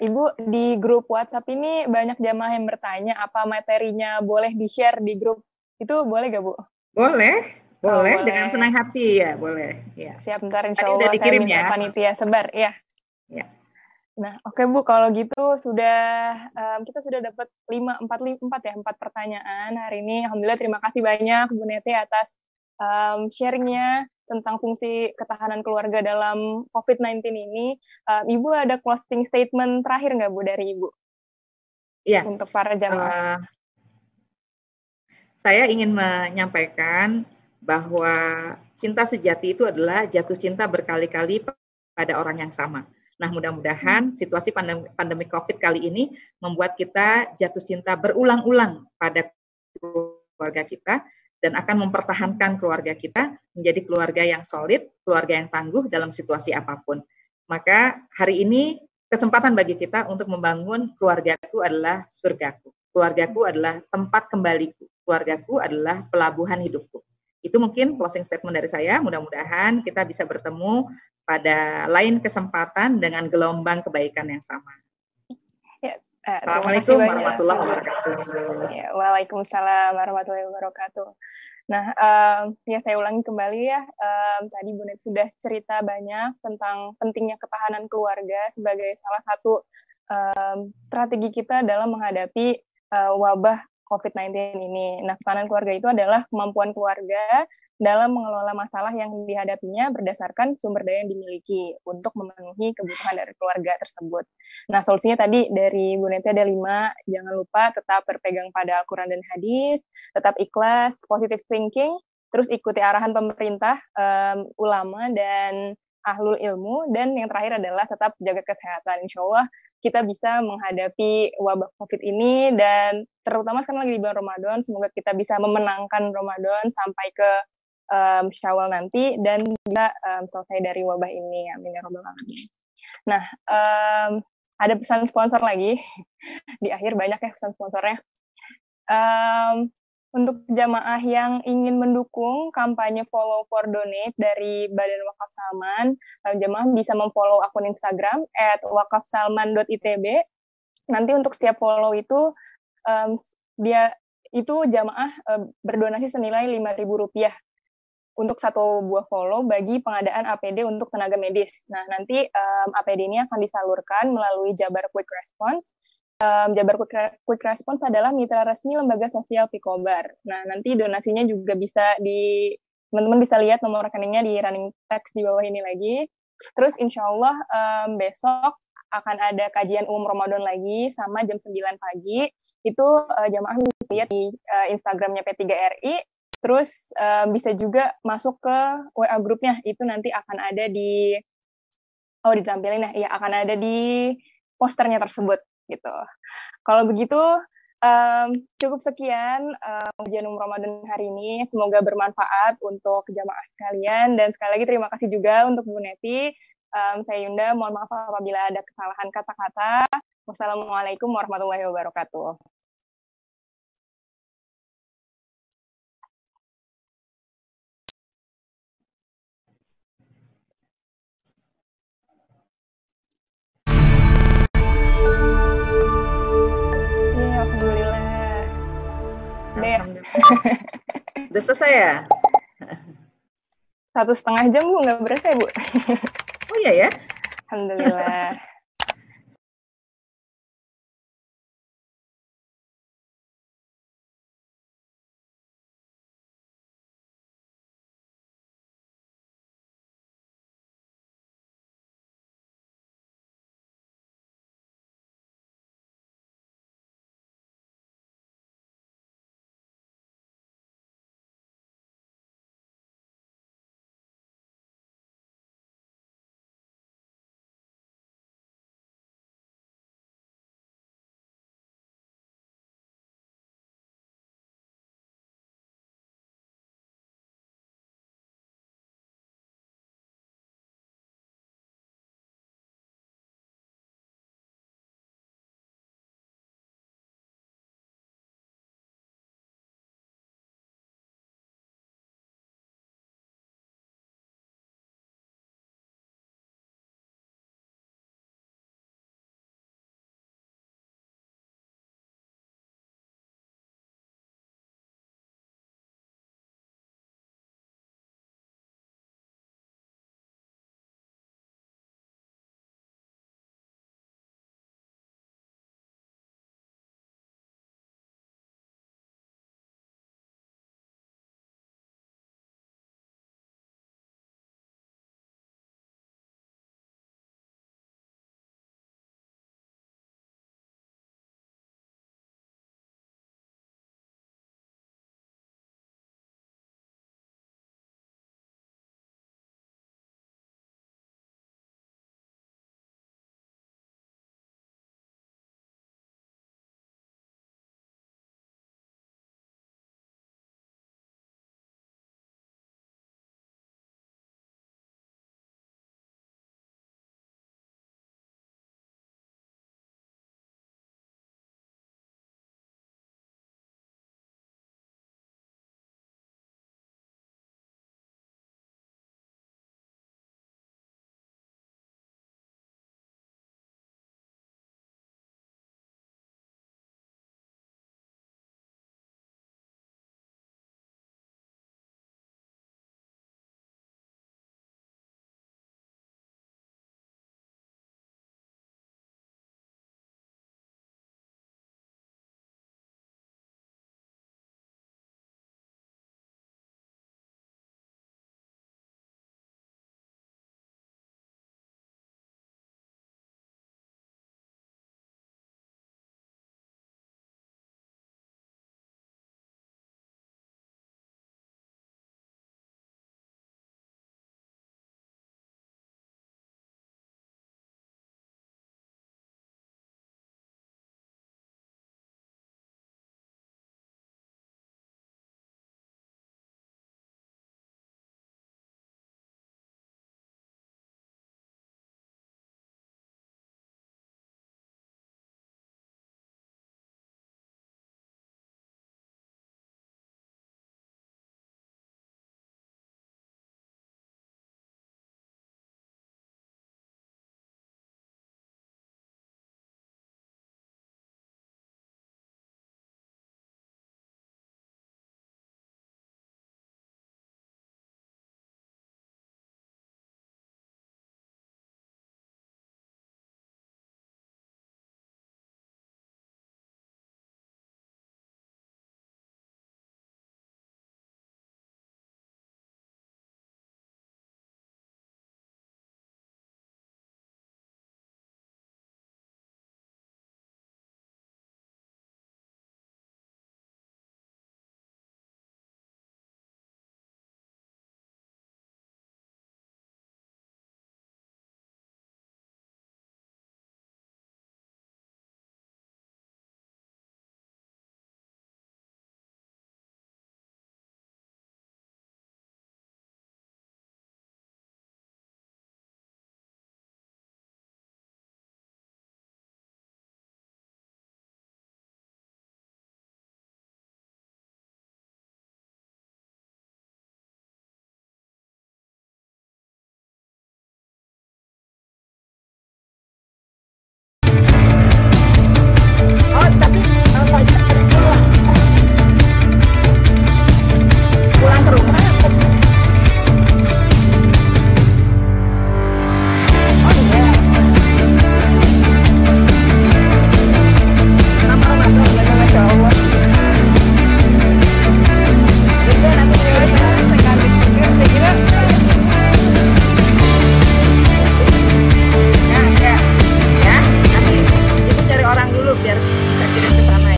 Ibu, di grup WhatsApp ini banyak jamaah yang bertanya apa materinya boleh di-share di grup. Itu boleh gak Bu? Boleh, boleh, oh, boleh. dengan senang hati ya, boleh. Ya. Siap, ntar insya Allah udah dikirim saya minta ya. panitia sebar, ya. Ya. Nah, oke okay, Bu, kalau gitu sudah um, kita sudah dapat lima empat empat ya empat pertanyaan hari ini. Alhamdulillah terima kasih banyak Bu Nete atas um, sharingnya tentang fungsi ketahanan keluarga dalam COVID-19 ini. Um, Ibu ada closing statement terakhir nggak Bu dari Ibu? Iya. Untuk para jamaah. Uh, saya ingin menyampaikan bahwa cinta sejati itu adalah jatuh cinta berkali-kali pada orang yang sama. Nah, mudah-mudahan hmm. situasi pandemi, pandemi COVID kali ini membuat kita jatuh cinta berulang-ulang pada keluarga kita dan akan mempertahankan keluarga kita menjadi keluarga yang solid, keluarga yang tangguh dalam situasi apa pun. Maka hari ini kesempatan bagi kita untuk membangun keluargaku adalah surgaku. Keluargaku adalah tempat kembaliku. Keluargaku adalah pelabuhan hidupku. Itu mungkin closing statement dari saya. Mudah-mudahan kita bisa bertemu pada lain kesempatan dengan gelombang kebaikan yang sama. Ya, uh, Assalamualaikum warahmatullahi wabarakatuh. Ya, Waalaikumsalam warahmatullahi wabarakatuh. Nah, um, ya saya ulangi kembali ya. Um, tadi Bu Net sudah cerita banyak tentang pentingnya ketahanan keluarga sebagai salah satu um, strategi kita dalam menghadapi uh, wabah COVID-19 ini. Nah, ketahanan keluarga itu adalah kemampuan keluarga dalam mengelola masalah yang dihadapinya berdasarkan sumber daya yang dimiliki untuk memenuhi kebutuhan dari keluarga tersebut. Nah, solusinya tadi dari Bu Neti ada lima, jangan lupa tetap berpegang pada Al-Quran dan hadis, tetap ikhlas, positive thinking, terus ikuti arahan pemerintah, um, ulama, dan ahlul ilmu, dan yang terakhir adalah tetap jaga kesehatan. Insya Allah kita bisa menghadapi wabah COVID ini, dan terutama sekarang lagi di bulan Ramadan, semoga kita bisa memenangkan Ramadan sampai ke um, Syawal nanti dan bisa um, selesai dari wabah ini. Amin ya robbal alamin. Nah, um, ada pesan sponsor lagi di akhir banyak ya pesan sponsornya. Um, untuk jamaah yang ingin mendukung kampanye follow for donate dari Badan Wakaf Salman, jamaah bisa memfollow akun Instagram at wakafsalman.itb. Nanti untuk setiap follow itu dia itu jamaah berdonasi senilai Rp5.000 untuk satu buah follow bagi pengadaan APD untuk tenaga medis. Nah, nanti um, APD ini akan disalurkan melalui Jabar Quick Response. Um, Jabar Quick, Quick Response adalah mitra resmi lembaga sosial Pikobar. Nah, nanti donasinya juga bisa di teman-teman bisa lihat nomor rekeningnya di running text di bawah ini lagi. Terus insya Allah um, besok akan ada kajian umum Ramadan lagi sama jam 9 pagi. Itu uh, jamaah bisa lihat di uh, Instagramnya P3RI Terus uh, bisa juga masuk ke WA grupnya itu nanti akan ada di oh ditampilin ya, ya akan ada di posternya tersebut gitu. Kalau begitu um, cukup sekian um, ujian umum Ramadan hari ini. Semoga bermanfaat untuk jamaah sekalian dan sekali lagi terima kasih juga untuk Bu Neti. Um, saya Yunda, mohon maaf apabila ada kesalahan kata-kata. Wassalamualaikum warahmatullahi wabarakatuh. Udah selesai ya? Satu setengah jam Bu, nggak berasa ya Bu? Oh iya ya? Alhamdulillah.